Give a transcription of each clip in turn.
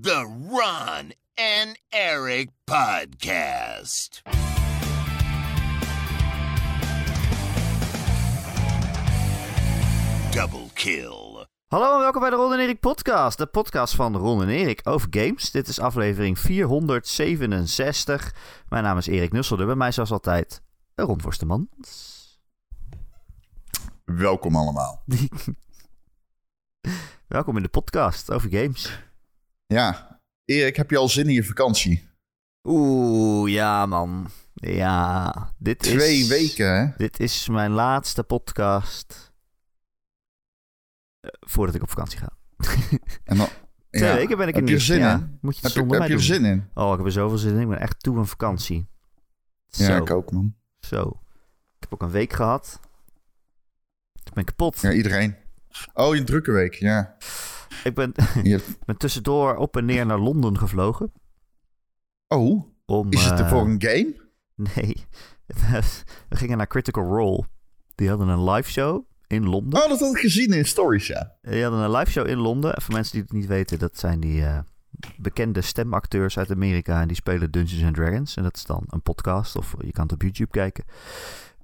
The Ron and Eric Podcast. Double kill. Hallo en welkom bij de Ron en Erik podcast. De podcast van Ron en Erik over games. Dit is aflevering 467. Mijn naam is Erik Nusselder. Bij mij zoals altijd Ron Vorsterman. Welkom allemaal. welkom in de podcast over games. Ja, Erik, heb je al zin in je vakantie? Oeh, ja man. Ja, dit Twee is... weken, hè? Dit is mijn laatste podcast eh, voordat ik op vakantie ga. En dan, Twee ja. weken ben ik heb er je zin Ja, in? Moet je het Heb, je, heb er zin in? Oh, ik heb er zoveel zin in. Ik ben echt toe aan vakantie. Zo, Ja, ik ook, man. zo. Ik heb ook een week gehad. Ik ben kapot. Ja, iedereen. Oh, je drukke week, ja. Ik ben, ben tussendoor op en neer naar Londen gevlogen. Oh, Om, is het eh, er voor een game? Nee. We gingen naar Critical Role. Die hadden een live show in Londen. Oh, dat had ik gezien in stories, ja. Die hadden een live show in Londen. En voor mensen die het niet weten, dat zijn die eh, bekende stemacteurs uit Amerika. En die spelen Dungeons and Dragons. En dat is dan een podcast of je kan het op YouTube kijken.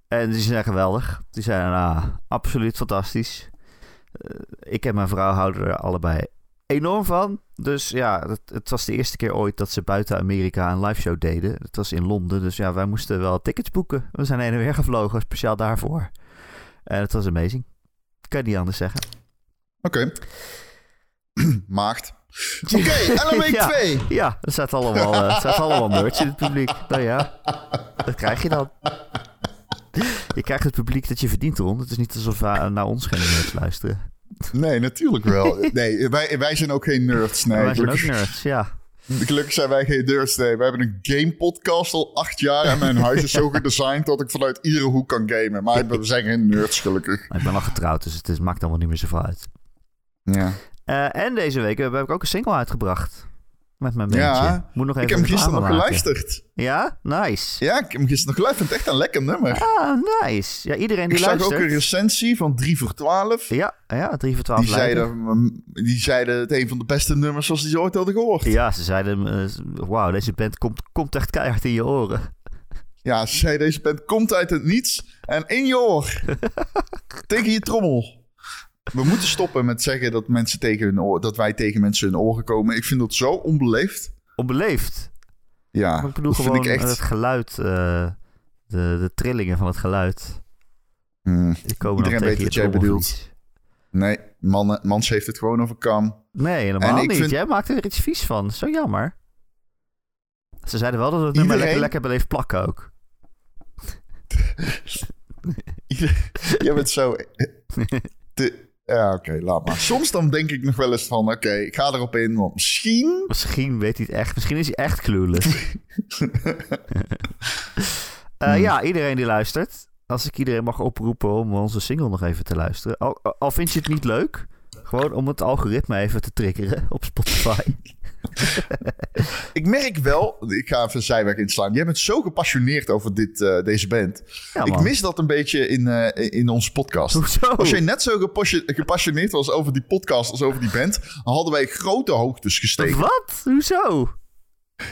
En die zijn geweldig. Die zijn ah, absoluut fantastisch. Eh, ik en mijn vrouw houden er allebei enorm van. Dus ja, het, het was de eerste keer ooit dat ze buiten Amerika een live show deden. Het was in Londen, dus ja, wij moesten wel tickets boeken. We zijn heen en weer gevlogen, speciaal daarvoor. En het was amazing. Kan je niet anders zeggen. Oké. Maagd. Oké, LMW Ja. 2. Ja, er zaten allemaal, eh, er zaten allemaal nerds in het publiek. Nou ja, dat krijg je dan. Je krijgt het publiek dat je verdient, Ron. Het is niet alsof we naar ons geen nerds luisteren. Nee, natuurlijk wel. Nee, wij, wij zijn ook geen nerds. Nee, wij zijn ook nerds, ja. gelukkig zijn wij geen nerds. Nee, we hebben een game podcast al acht jaar. En mijn huis is zo gedesigned dat ik vanuit iedere hoek kan gamen. Maar we zijn geen nerds, gelukkig. Maar ik ben al getrouwd, dus het is, maakt allemaal niet meer zoveel uit. Ja. Eh, en deze week heb ik ook een single uitgebracht. Met mijn bandje. Ja, Moet nog even Ik heb hem gisteren nog geluisterd. Ja? Nice. Ja, ik heb hem gisteren nog geluisterd. Ik echt een lekker nummer. Ah, nice. Ja, iedereen ik die zag luistert. ook een recensie van 3 voor 12. Ja, ja, 3 voor 12 Die zeiden, mm, die zeiden het een van de beste nummers zoals die ze ooit hadden gehoord. Ja, Ja, ze zeiden, eh, wauw, deze band komt, komt echt keihard in je oren. ze zeiden deze band komt uit het niets en in je oor. tegen je trommel. We moeten stoppen met zeggen dat, mensen tegen hun oor, dat wij tegen mensen hun oren komen. Ik vind dat zo onbeleefd. Onbeleefd. Ja, Maar ik bedoel vind ik echt... het geluid, eh, de, de trillingen van het geluid. Die komen Iedereen weet wat jij trommelvlies. Nee, mannen, Mans heeft het gewoon over kam. Nee, helemaal En niet. vind- Jij maakt er iets vies van. Zo jammer. Ze zeiden wel dat het nummer Iedereen- lekker, lekker bleef plakken ook. Jij bent zo... te- Ja, oké, laat maar. Soms dan denk ik nog wel eens van... Oké, ik ga erop in, want misschien... Misschien weet hij het echt. Misschien is hij echt clueless. Eh. Ja, iedereen die luistert. Als ik iedereen mag oproepen om onze single nog even te luisteren. Al, al vind je het niet leuk. Gewoon om het algoritme even te triggeren op Spotify. Ik merk wel... Ik ga even een zijweg inslaan. Jij bent zo gepassioneerd over dit, eh, deze band. Ja, ik mis dat een beetje in, eh, in onze podcast. Hoezo? Als jij net zo gepassion- gepassioneerd was over die podcast als over die band... dan hadden wij grote hoogtes gestegen. Wat? Hoezo?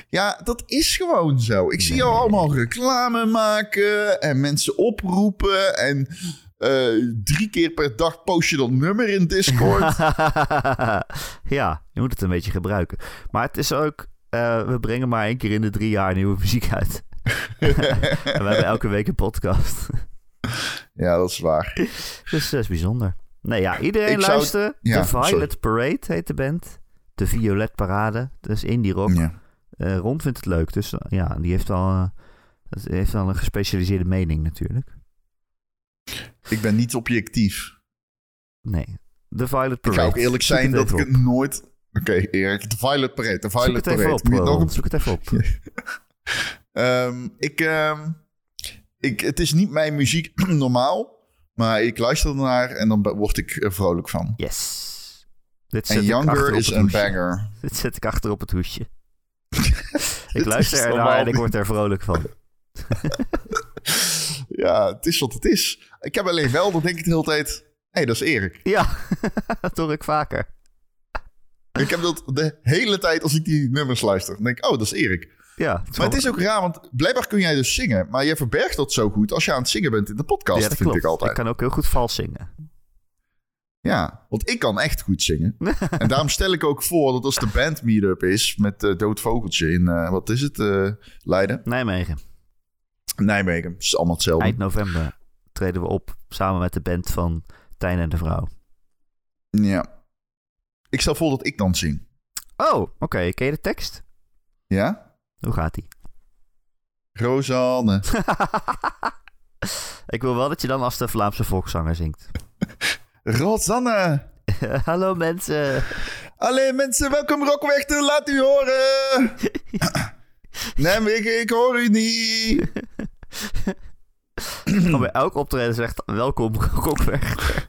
Ja, dat is gewoon zo. Ik zie jou allemaal reclame maken en mensen oproepen. En eh, drie keer per dag post je dat nummer in Discord. ja, je moet het een beetje gebruiken. Maar het is ook... eh, we brengen maar één keer in de drie jaar nieuwe muziek uit. en we hebben elke week een podcast. ja, dat is waar. Dus dat is bijzonder. Nee, ja, iedereen Ik zou- luisteren. Ja, de Violet sorry. Parade heet de band. De Violet Parade. Is indie rock. Ja. Eh, Ron vindt het leuk. Dus ja, die heeft al, heeft al een gespecialiseerde mening natuurlijk. Ik ben niet objectief. Nee. De Violet Ik Parade. ga ook eerlijk Zoek zijn dat ik even het nooit... Oké, Erik. De Violet Parade. De Zoek Violet het even Parade. op, je nog een- Zoek het even op. Ehm, ik, ehm, ik, het is niet mijn muziek normaal. Maar ik luister ernaar en dan word ik er vrolijk van. Yes. Dit En ik Younger is een banger. Dit zet ik achter op het hoesje. ik luister is ernaar en ik word er vrolijk van. Ja, het is wat het is. Ik heb alleen wel, dan denk ik de hele tijd... Hé, hey, dat is Erik. Ja, dat hoor ik vaker. Ik heb dat de hele tijd als ik die nummers luister. Dan denk ik, oh, dat is Erik. Ja, Maar het is ook raar, want blijkbaar kun jij dus zingen. Maar je verbergt dat zo goed als je aan het zingen bent in de podcast, ja, dat vind klopt. ik altijd. Ik kan ook heel goed vals zingen. Ja, want ik kan echt goed zingen. en daarom stel ik ook voor dat als de band meetup is met uh, Dood Vogeltje in, uh, wat is het, uh, Leiden? Nijmegen. Nijmegen, het is allemaal hetzelfde. Eind november treden we op samen met de band van Tijn en de Vrouw. Ja. Ik stel voor dat ik dan zing. Oh, oké. Okay. Ken je de tekst? Ja? Hoe gaat die? Rosanne. ik wil wel dat je dan als de Vlaamse volkszanger zingt. Rosanne. Hallo mensen. Allee mensen, welkom Rockwechter, laat u horen. Nee, ik, ik hoor u niet. Gewoon bij elk optreden zegt welkom Rockwechter.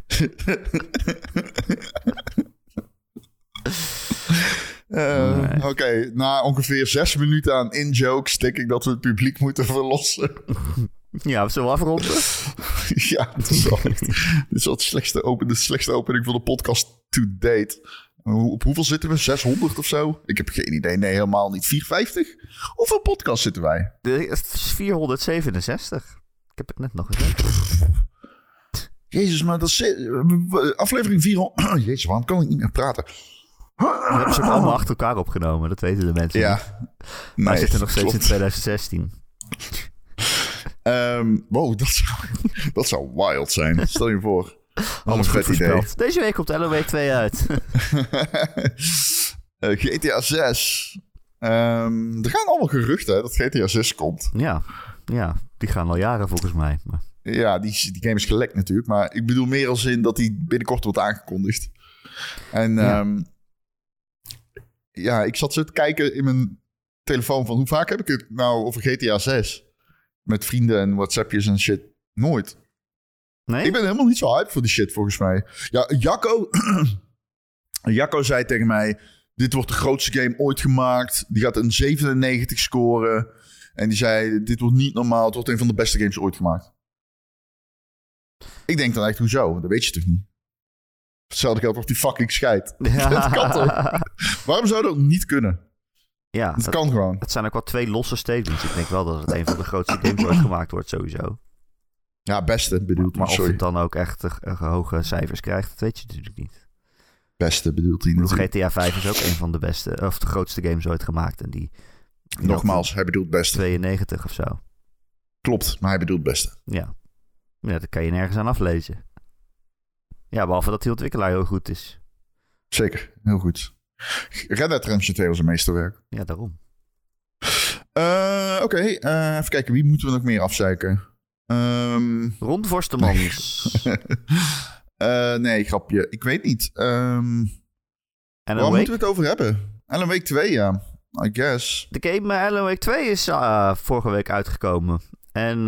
Uh, nee. Oké, okay. na ongeveer zes minuten aan in-jokes denk ik dat we het publiek moeten verlossen. Ja, we zullen afronden. ja, is wel, dit is wel het slechtste open, de slechtste opening van de podcast to date. Op hoeveel zitten we? 600 of zo? Ik heb geen idee. Nee, helemaal niet. 450? Hoeveel podcast zitten wij? Is 467. Ik heb het net nog gezegd. Jezus, maar dat is aflevering 400. Jezus, waarom kan ik niet meer praten? We hebben ze allemaal achter elkaar opgenomen. Dat weten de mensen ja. niet. Maar zitten nog steeds klopt. in 2016. Um, wow, dat zou, dat zou wild zijn. Stel je voor. Alles vet idee. Deze week komt LOW 2 uit. uh, GTA 6. Um, er gaan allemaal geruchten dat GTA 6 komt. Ja, ja, die gaan al jaren volgens mij. Maar... Ja, die, die game is gelekt natuurlijk. Maar ik bedoel meer als in dat die binnenkort wordt aangekondigd. En ja. Um, ja, ik zat zo te kijken in mijn telefoon van hoe vaak heb ik het nou over GTA 6? Met vrienden en WhatsAppjes en shit. Nooit. Nee? Ik ben helemaal niet zo hype voor die shit volgens mij. Ja, Jacco, Jacco zei tegen mij... Dit wordt de grootste game ooit gemaakt. Die gaat een 97 scoren. En die zei, dit wordt niet normaal. Het wordt een van de beste games ooit gemaakt. Ik denk dan echt, hoezo? Dat weet je toch niet? Hetzelfde geldt of die fucking scheidt. Ja. dat kan toch? Waarom zou dat niet kunnen? Ja, dat, dat, kan gewoon. Het zijn ook wel twee losse statements. Ik denk wel dat het een van de grootste games ooit gemaakt wordt, sowieso. Ja, beste bedoelt Maar, maar of het dan ook echt uh, hoge cijfers krijgt, dat weet je natuurlijk niet. Beste bedoelt hij natuurlijk. GTA 5 is ook een van de beste, of de grootste games ooit gemaakt. En die, die Nogmaals, hij bedoelt beste. 92 of zo. Klopt, maar hij bedoelt beste. Ja. ja, dat kan je nergens aan aflezen. Ja, behalve dat die ontwikkelaar heel goed is. Zeker, heel goed. Red Dead Redemption 2 was een meesterwerk. Ja, daarom. Uh, Oké, okay, uh, even kijken. Wie moeten we nog meer afzeiken? Um... Ron uh, nee, grapje. Ik weet niet. Um... Waar Wake? moeten we het over hebben? Alan Wake 2, ja. I guess. De game Alan Wake 2 is uh, vorige week uitgekomen. En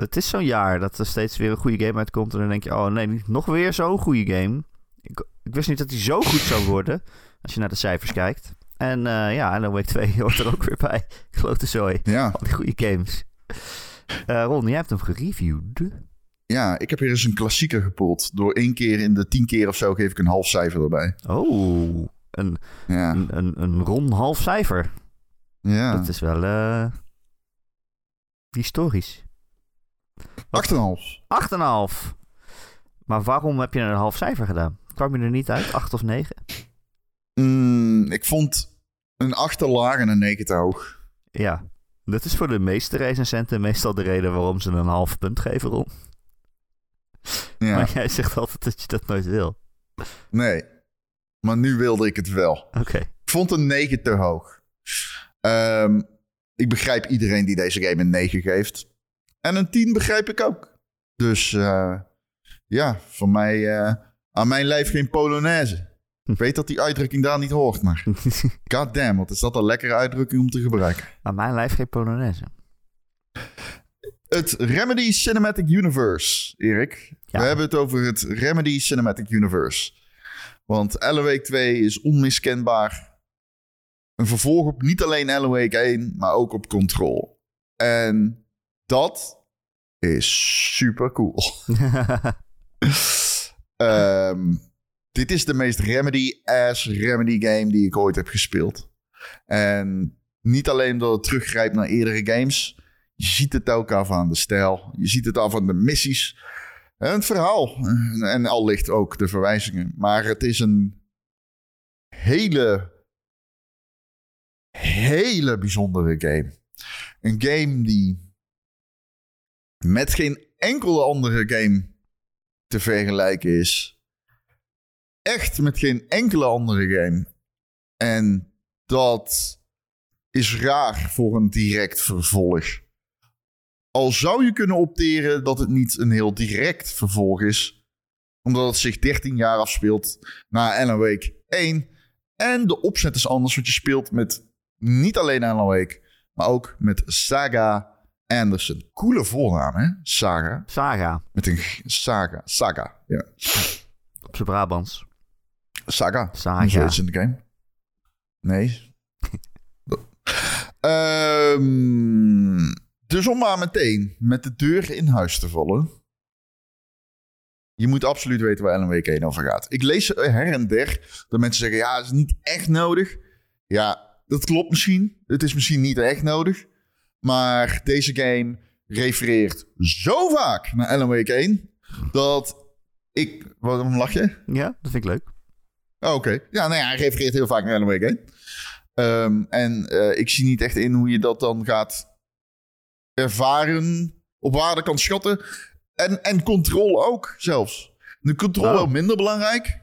het is zo'n jaar dat er steeds weer een goede game uitkomt. En dan denk je, oh nee, nog weer zo'n goede game. Ik, ik, wist niet dat hij zo goed zou worden. Als je naar de cijfers kijkt. En uh, ja, Alan Wake 2 hoort er ook weer bij. Grote zooi. Ja. Al die goede games. Uh, Ron, jij hebt hem gereviewd. Ja, ik heb hier eens een klassieker gepot. Door één keer in de tien keer of zo geef ik een half cijfer erbij. Oh, een, ja. een, een, een Ron half cijfer. Ja. Dat is wel uh, historisch. 8,5. 8,5. Maar waarom heb je een half cijfer gedaan? Kwam je er niet uit? 8 of 9? Mm, ik vond een 8 te laag en een 9 te hoog. Ja, dat is voor de meeste recensenten meestal de reden waarom ze een half punt geven, Ron. Ja. Maar jij zegt altijd dat je dat nooit wil. Nee, maar nu wilde ik het wel. Oké. Okay. Ik vond een 9 te hoog. Um, ik begrijp iedereen die deze game een 9 geeft. En een 10 begrijp ik ook. Dus uh, ja, voor mij uh, aan mijn lijf geen Polonaise. Ik weet dat die uitdrukking daar niet hoort, maar god damn, wat is dat een lekkere uitdrukking om te gebruiken. Aan mijn lijf geen Polonaise. Het Remedy Cinematic Universe, Erik. Ja. We hebben het over het Remedy Cinematic Universe. Want Wake 2 is onmiskenbaar een vervolg op niet alleen Wake 1, maar ook op Control. En dat is super cool. um, dit is de meest Remedy-ass Remedy game die ik ooit heb gespeeld. En niet alleen dat het teruggrijpt naar eerdere games. Je ziet het ook af aan de stijl. Je ziet het af aan de missies. En het verhaal. En allicht ook de verwijzingen. Maar het is een hele, hele bijzondere game. Een game die met geen enkele andere game te vergelijken is. Echt met geen enkele andere game. En dat is raar voor een direct vervolg. Al zou je kunnen opteren dat het niet een heel direct vervolg is, omdat het zich 13 jaar afspeelt na Alan Wake 1. En de opzet is anders, want je speelt met niet alleen Alan Wake, maar ook met Saga Anderson. Coole voornaam, hè? Saga. Saga, Met een Saga. Saga, ja. op zijn Brabants. Saga. Saga. Zoiets in de game. Nee. Ehm, dus om maar meteen met de deur in huis te vallen. Je moet absoluut weten waar 1 over gaat. Ik lees her en der dat mensen zeggen... ja, het is niet echt nodig. Ja, dat klopt misschien. Het is misschien niet echt nodig. Maar deze game refereert zo vaak naar Wake 1... dat ik... Waarom lach je? Ja, dat vind ik leuk. Oh, Oké. Ja, nou ja, hij refereert heel vaak naar Alan Wake 1. Ehm, en eh, ik zie niet echt in hoe je dat dan gaat ervaren, op waarde kan schatten. En, en controle ook zelfs. De controle wel minder belangrijk,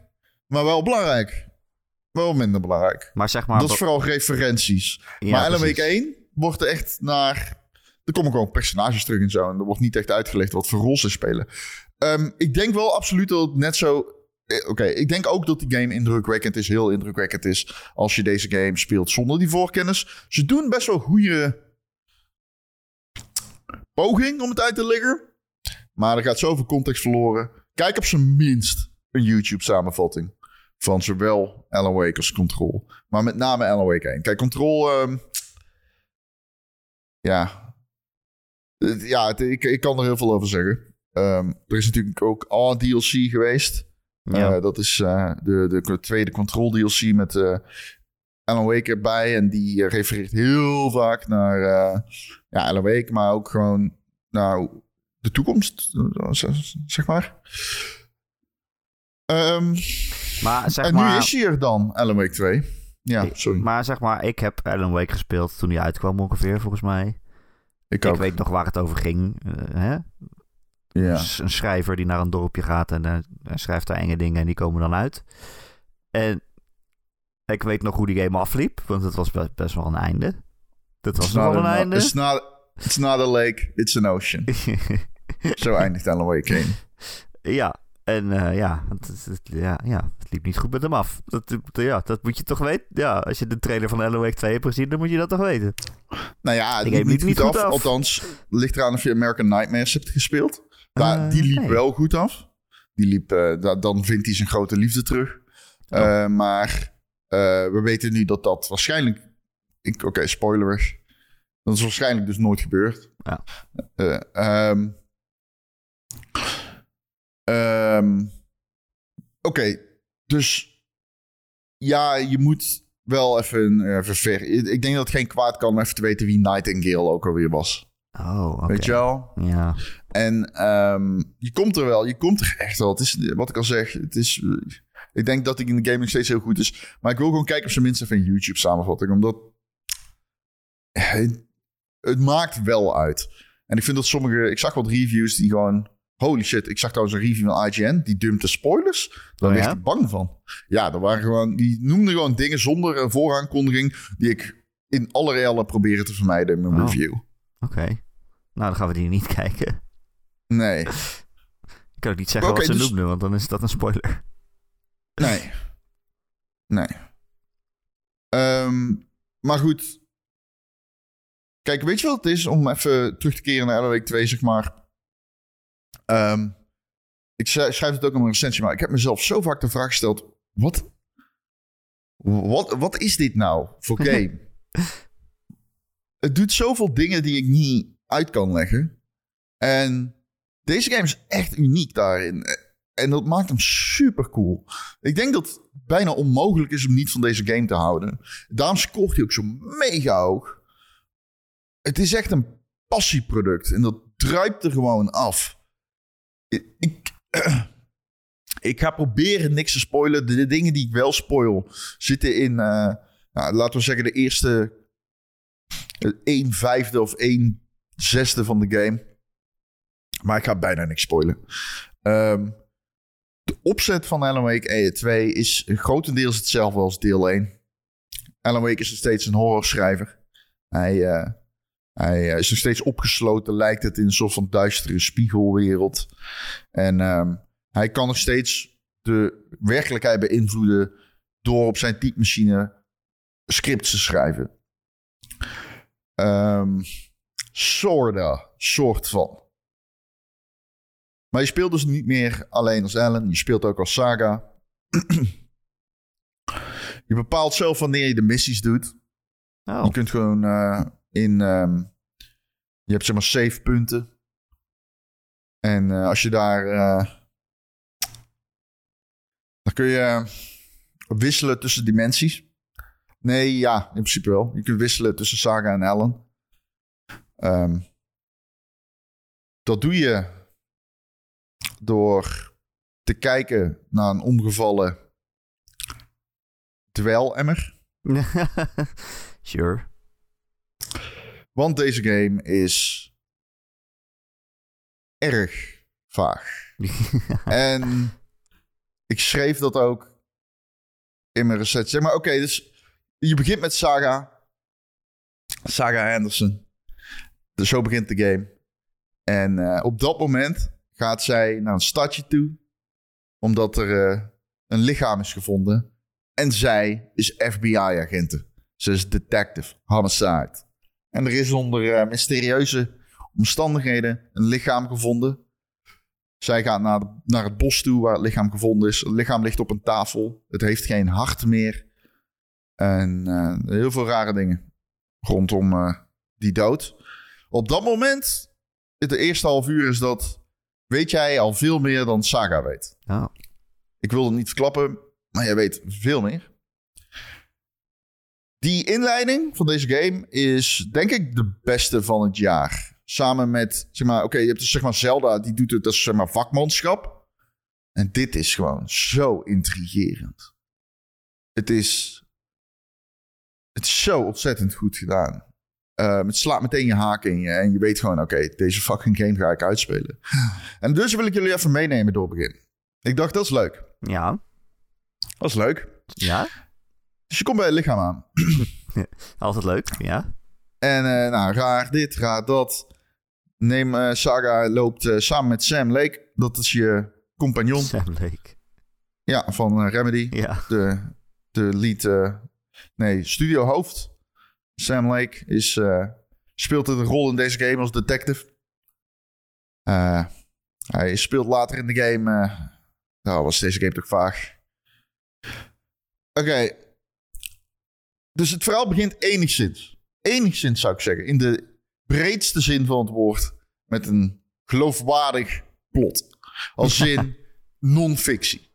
maar wel belangrijk. Wel minder belangrijk. Maar zeg maar... dat is vooral referenties. ja, maar Alan. Wake 1 wordt er echt naar... Er komen gewoon personages terug en zo. En er wordt niet echt uitgelegd wat voor rol ze spelen. Ehm, ik denk wel absoluut dat het net zo... eh, Oké, ik denk ook dat die game indrukwekkend is. Heel indrukwekkend is als je deze game speelt zonder die voorkennis. Ze doen best wel goede poging om het uit te leggen. Maar er gaat zoveel context verloren. Kijk op zijn minst een YouTube samenvatting. Van zowel Alan Wake als Control. Maar met name Alan Wake 1. Kijk, Control... ehm, ja. Ja, ik, ik kan er heel veel over zeggen. Ehm, er is natuurlijk ook al DLC geweest. Ja. Eh, dat is eh, de, de tweede Control DLC met eh Alan Wake erbij. En die refereert heel vaak naar ja, Alan Wake, maar ook gewoon naar de toekomst, zeg maar. Ehm, maar zeg en maar... nu is hij er dan, Alan Wake 2. Ja, sorry. Maar zeg maar, ik heb Alan Wake gespeeld toen hij uitkwam ongeveer, volgens mij. ik Ik weet nog waar het over ging. hè? Ja. Dus een schrijver die naar een dorpje gaat en eh, hij schrijft daar enge dingen en die komen dan uit. En ik weet nog hoe die game afliep, want het was be- best wel een einde. Dat was wel een einde. It's not, it's not a lake, it's an ocean. Zo eindigt Alan Wake 1. ja, en eh, ja, het, het- het- ja, ja, het liep niet goed met hem af. Dat, ja, dat moet je toch weten. Ja, als je de trailer van Alan Wake 2 hebt gezien, dan moet je dat toch weten. Nou ja, game liep niet goed af. af. Althans, ligt eraan of je American Nightmares hebt gespeeld. Daar, Eh, die liep nee. wel goed af. Die liep, eh, da- dan vindt hij zijn grote liefde terug. Oh. Eh, maar eh, we weten nu dat dat waarschijnlijk... ik- Oké, spoilers. Dat is waarschijnlijk dus nooit gebeurd. Ja. Eh, ehm, ehm, Oké, dus ja, je moet wel even, even ver... Ik denk dat het geen kwaad kan om even te weten wie Nightingale ook alweer was. Oh, oké. Weet je wel? Ja, En ehm, je komt er wel, je komt er echt wel. Het is wat ik al zeg, het is. Ik denk dat ik in de game nog steeds heel goed is. Maar ik wil gewoon kijken of ze minstens even een YouTube samenvatting. Omdat. Het, het maakt wel uit. En ik vind dat sommige. Ik zag wat reviews die gewoon. Holy shit, ik zag trouwens een review van IGN. Die dumpte spoilers. Daar Oh werd ja? ik bang van. Ja, er waren gewoon, die noemden gewoon dingen zonder een vooraankondiging. Die ik in allereerste proberen te vermijden in mijn Oh. review. oké. Nou, dan gaan we die niet kijken. Nee. Ik kan ook niet zeggen wat ze dus- noemden, want dan is dat een spoiler. Nee. Nee. Ehm, maar goed. Kijk, weet je wat het is om even terug te keren naar Wake 2, zeg maar. Ehm, ik schrijf schrijf het ook in mijn recensie, maar ik heb mezelf zo vaak de vraag gesteld: wat, wat, wat is dit nou voor game? het doet zoveel dingen die ik niet uit kan leggen. En deze game is echt uniek daarin. En dat maakt hem super cool. Ik denk dat het bijna onmogelijk is om niet van deze game te houden. Daarom scoort hij ook zo mega hoog. Het is echt een passieproduct. En dat druipt er gewoon af. Ik, ik, ga proberen niks te spoilen. De, dingen die ik wel spoil zitten in, eh, nou, laten we zeggen, de eerste 1 vijfde of 1 zesde van de game. Maar ik ga bijna niks spoilen. Ehm, de opzet van Alan Wake 2 is grotendeels hetzelfde als deel 1. Alan Wake is nog steeds een horrorschrijver. Hij, eh, hij eh, is nog steeds opgesloten, lijkt het, in een soort van duistere spiegelwereld. En ehm, hij kan nog steeds de werkelijkheid beïnvloeden door op zijn typemachine scripts te schrijven. Um, sorta, soort van. Maar je speelt dus niet meer alleen als Alan, je speelt ook als Saga. je bepaalt zelf wanneer je de missies doet. Oh. Je kunt gewoon uh, in. Um, je hebt zeg maar save punten. En uh, als je daar. Uh, dan kun je wisselen tussen dimensies. Nee, ja, in principe wel. Je kunt wisselen tussen Saga en Alan. Um, dat doe je door te kijken naar een omgevallen dwelemmer. sure. Want deze game is erg vaag. en ik schreef dat ook in mijn recensie. Zeg maar, oké, okay, dus je begint met Saga. Saga Anderson. Dus zo begint de game. En uh, op dat moment gaat zij naar een stadje toe. Omdat er uh, een lichaam is gevonden. En zij is FBI-agenten. Ze is detective, homicide. En er is onder uh, mysterieuze omstandigheden een lichaam gevonden. Zij gaat naar, naar het bos toe waar het lichaam gevonden is. Het lichaam ligt op een tafel. Het heeft geen hart meer. En uh, heel veel rare dingen rondom die dood. Op dat moment, de eerste half uur, is dat. Weet jij al veel meer dan Saga weet? Ik wil het niet verklappen, maar jij weet veel meer. Die inleiding van deze game is, denk ik, de beste van het jaar. Samen met, zeg maar, oké, je hebt dus zeg maar Zelda, die doet het als zeg maar vakmanschap. En dit is gewoon zo intrigerend. Het is, het is zo ontzettend goed gedaan. Uh, het slaat meteen je haak in je. En je weet gewoon, oké, okay, deze fucking game ga ik uitspelen. En dus wil ik jullie even meenemen door het begin. Ik dacht, dat is leuk. Ja. Dat is leuk. Ja. Dus je komt bij het lichaam aan. Altijd leuk, ja. En uh, nou, raar dit, raar dat. Neem uh, Saga loopt uh, samen met Sam Lake. Dat is je compagnon. Sam Lake. Ja, van Remedy. Ja. De, de lead... nee, studiohoofd. Sam Lake is, speelt een rol in deze game als detective. hij speelt later in de game... nou, was deze game toch vaag. Oké, okay. Dus het verhaal begint enigszins. Enigszins zou ik zeggen. In de breedste zin van het woord. Met een geloofwaardig plot. Als zin non-fictie.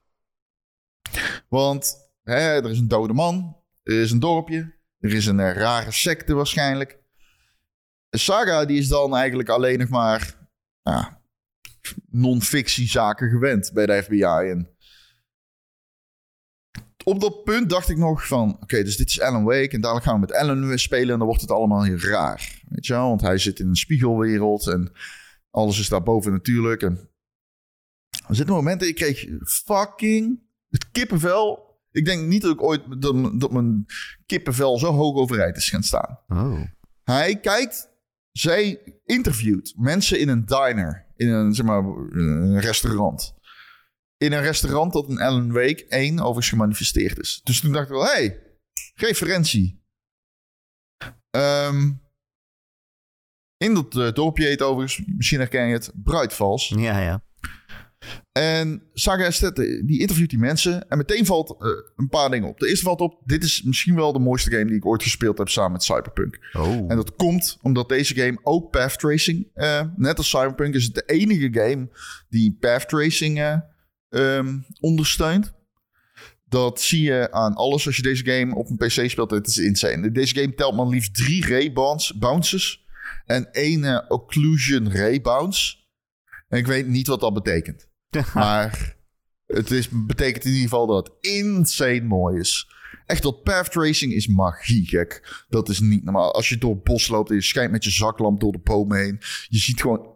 Want hè, er is een dode man. Er is een dorpje. Er is een uh, rare secte waarschijnlijk. Saga die is dan eigenlijk alleen nog maar uh, non-fictie zaken gewend bij de FBI. En op dat punt dacht ik nog van... Oké, dus dit is Alan Wake. En dadelijk gaan we met Alan spelen. En dan wordt het allemaal heel raar. Weet je wel? Want hij zit in een spiegelwereld. En alles is daarboven natuurlijk. En er zitten momenten... Ik kreeg fucking het kippenvel. Ik denk niet dat ik ooit... Dat, dat mijn kippenvel zo hoog overeind is gaan staan. Oh. Hij kijkt... Zij interviewt mensen in een diner. In een, zeg maar, een restaurant in een restaurant dat in Alan Wake 1 overigens gemanifesteerd is. Dus toen dacht ik wel, hey, referentie. Um, in dat uh, dorpje heet overigens, misschien herken je het, Bruidvals. Ja, ja. En Saga Estette, die interviewt die mensen. En meteen valt uh, een paar dingen op. De eerste valt op, dit is misschien wel de mooiste game die ik ooit gespeeld heb samen met Cyberpunk. Oh. En dat komt omdat deze game ook path tracing, uh, net als Cyberpunk, is het de enige game die path tracing ehm, ondersteunt. Dat zie je aan alles als je deze game op een PC speelt. Het is insane. Deze game telt maar liefst drie ray bounce- bounces en één eh, occlusion ray bounce. En ik weet niet wat dat betekent. Maar het is, betekent in ieder geval dat het insane mooi is. Echt, dat path tracing is magie, gek. Dat is niet normaal. Als je door het bos loopt en je schijnt met je zaklamp door de bomen heen. Je ziet gewoon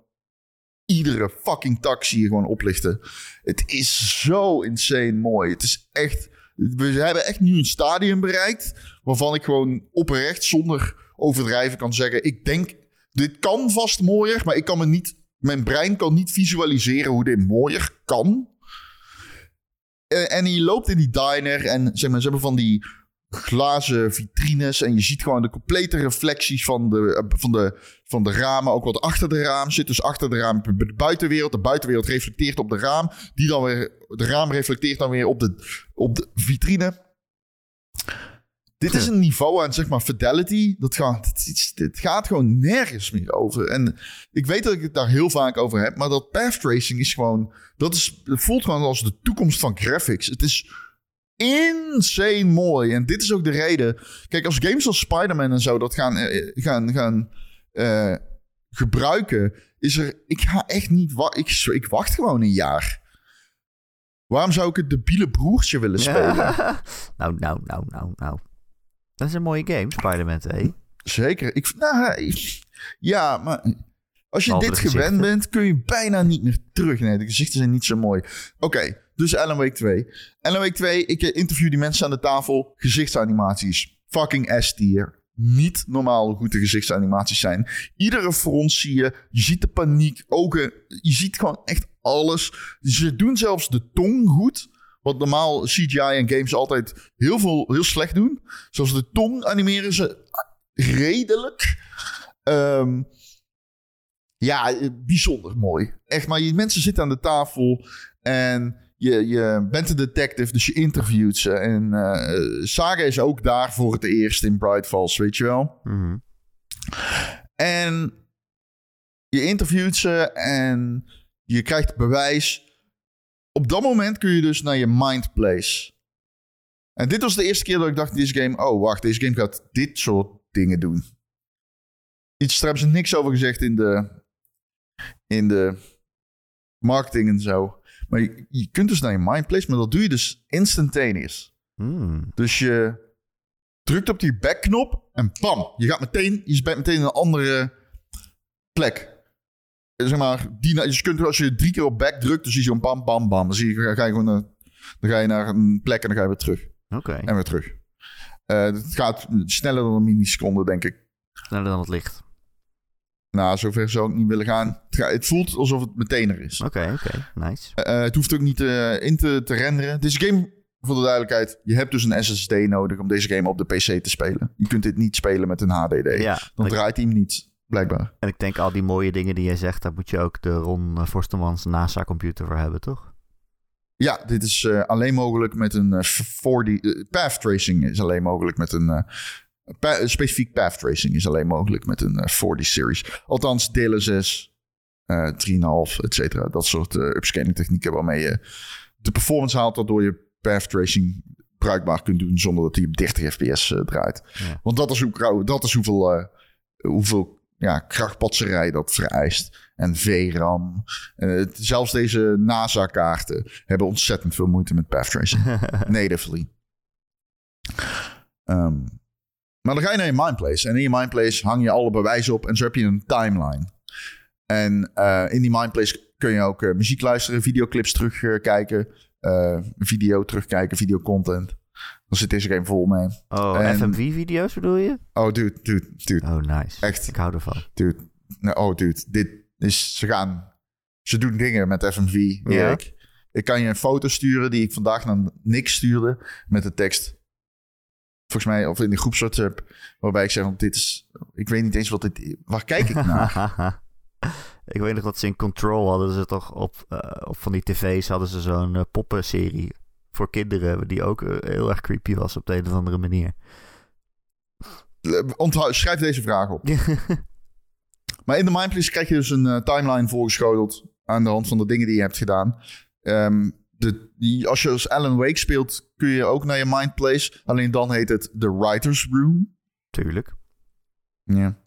iedere fucking je gewoon oplichten. Het is zo insane mooi. Het is echt... We hebben echt nu een stadium bereikt... waarvan ik gewoon oprecht zonder overdrijven kan zeggen... ik denk, dit kan vast mooier... maar ik kan me niet... Mijn brein kan niet visualiseren hoe dit mooier kan. En, en je loopt in die diner en zeg maar, ze hebben van die glazen vitrines. En je ziet gewoon de complete reflecties van de, eh, van de, van de ramen. Ook wat achter de raam zit. Dus achter de raam de buitenwereld. De buitenwereld reflecteert op de raam. Die dan weer, de raam reflecteert dan weer op de, op de vitrine. Dit is een niveau aan, zeg maar, fidelity. Dat gaat, dit, gaat gewoon nergens meer over. En ik weet dat ik het daar heel vaak over heb. Maar dat path tracing is gewoon... Dat is, het voelt gewoon als de toekomst van graphics. Het is insane mooi. En dit is ook de reden. Kijk, als games als Spider-Man en zo dat gaan, eh, gaan, gaan eh, gebruiken, is er. Ik ga echt niet. wa- Ik, ik wacht gewoon een jaar. Waarom zou ik het debiele broertje willen spelen? nou, nou, nou, nou, nou. Dat is een mooie game, Spider-Man 2. Zeker. Ik, nou, ik- ja, maar als je dit gewend bent, kun je bijna niet meer terug. Nee, de gezichten zijn niet zo mooi. Oké, dus Alan Wake 2. Alan Wake 2, ik eh, interview die mensen aan de tafel. Gezichtsanimaties. Fucking S-tier. Niet normaal hoe goed de gezichtsanimaties zijn. Iedere front zie je. Je ziet de paniek. Ogen. Je ziet gewoon echt alles. Ze doen zelfs de tong goed. Wat normaal CGI en games altijd heel, veel, heel slecht doen. Zoals de tong animeren ze redelijk. Ehm, ja, bijzonder mooi. Echt, maar je mensen zitten aan de tafel en je, je bent een detective, dus je interviewt ze. En eh Saga is ook daar voor het eerst in Bright Falls, weet je wel. Mhm. En je interviewt ze en je krijgt bewijs. Op dat moment kun je dus naar je mind place. En dit was de eerste keer dat ik dacht in deze game... oh, wacht, deze game gaat dit soort dingen doen. Iets, daar hebben ze niks over gezegd in de, in de marketing en zo. Maar je, je kunt dus naar je mind place, maar dat doe je dus instantaneous. Hmm. Dus je drukt op die backknop en bam, je gaat meteen, je bent meteen in een andere plek. Zeg maar, die, dus je kunt, als je drie keer op back drukt, dan zie je zo'n bam, bam, bam. Dan, zie je, ga je gewoon, naar- dan ga je naar een plek en dan ga je weer terug. Oké, En weer terug. Eh, het gaat sneller dan een milliseconde, denk ik. sneller dan het licht. Nou, zover zou ik niet willen gaan. Het, voelt alsof het meteen er is. Oké, oké, nice. Eh, het hoeft ook niet eh, in te, te renderen. Deze game, voor de duidelijkheid, je hebt dus een SSD nodig om deze game op de PC te spelen. Je kunt dit niet spelen met een HDD. Ja, Dan draait hij hem niet, blijkbaar. en ik denk al die mooie dingen die jij zegt, daar moet je ook de Ron Forstemans NASA-computer voor hebben, toch? Ja, dit is eh, alleen mogelijk met een eh, 4D... eh, path tracing is alleen mogelijk met een... pa- specifiek path tracing is alleen mogelijk met een eh, 4D-series. Althans, DLSS, eh 3,5, et cetera. Dat soort upscaling technieken waarmee je de performance haalt... waardoor je path tracing bruikbaar kunt doen... zonder dat hij op 30 fps draait. Ja. Want dat is, hoe, dat is hoeveel, hoeveel ja, krachtpatserij dat vereist. En VRAM. Het- zelfs deze NASA-kaarten hebben ontzettend veel moeite met path tracing. Natively. Ehm, maar dan ga je naar je mindplace. En in je mindplace hang je alle bewijzen op. En zo heb je een timeline. En eh, in die mindplace kun je ook eh, muziek luisteren, videoclips terugkijken, eh video terugkijken, videocontent. Dan zit deze game vol mee. Oh, En- FMV-video's bedoel je? Oh, dude, dude, dude. Oh, nice. Echt. Ik hou ervan. Dude. Oh, dude. Dit is... Ze gaan... Ze doen dingen met FMV, Ja. Ik kan je een foto sturen die ik vandaag naar Nick stuurde met de tekst. Volgens mij, of in de groeps WhatsApp, waarbij ik zeg, want dit is... Ik weet niet eens wat dit... Waar kijk ik naar? ik weet nog dat ze in Control hadden ze toch op, eh, op van die tv's hadden ze zo'n eh, poppenserie voor kinderen die ook eh, heel erg creepy was op de een of andere manier. Onthoud, schrijf deze vraag op. Maar in de Mindplace krijg je dus een eh, timeline voorgeschoteld aan de hand van de dingen die je hebt gedaan. Ehm, de, die, als je als Alan Wake speelt, kun je ook naar je mind place. Alleen dan heet het The Writer's Room. Tuurlijk. Ja.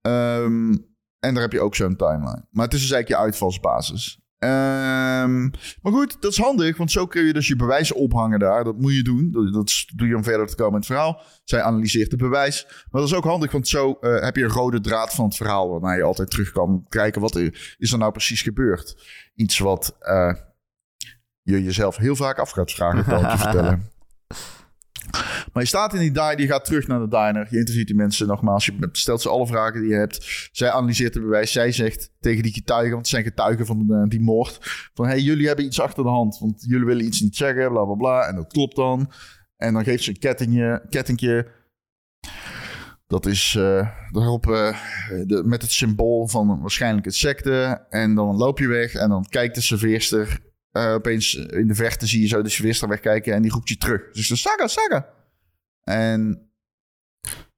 Ehm, en daar heb je ook zo'n timeline. Maar het is dus eigenlijk je uitvalsbasis. Ehm, maar goed, dat is handig, want zo kun je dus je bewijs ophangen daar. Dat moet je doen. Dat, dat doe je om verder te komen in het verhaal. Zij analyseert het bewijs. Maar dat is ook handig, want zo eh, heb je een rode draad van het verhaal... waarnaar je altijd terug kan kijken wat er, is er nou precies gebeurd. Iets wat eh, je jezelf heel vaak af gaat vragen, kan ik je vertellen. Maar je staat in die diner, je gaat terug naar de diner. Je interviewt die mensen nogmaals. Je stelt ze alle vragen die je hebt. Zij analyseert het bewijs. Zij zegt tegen die getuigen, want het zijn getuigen van die moord. Van, hey, jullie hebben iets achter de hand. Want jullie willen iets niet zeggen, bla, bla, bla. En dat klopt dan. En dan geeft ze een kettingje, kettingje. Dat is eh, daarop eh, de, met het symbool van waarschijnlijk het secte. En dan loop je weg en dan kijkt de serveerster. Eh, opeens in de verte zie je zo de serveerster wegkijken en die roept je terug. Dus de Saga, Saga. En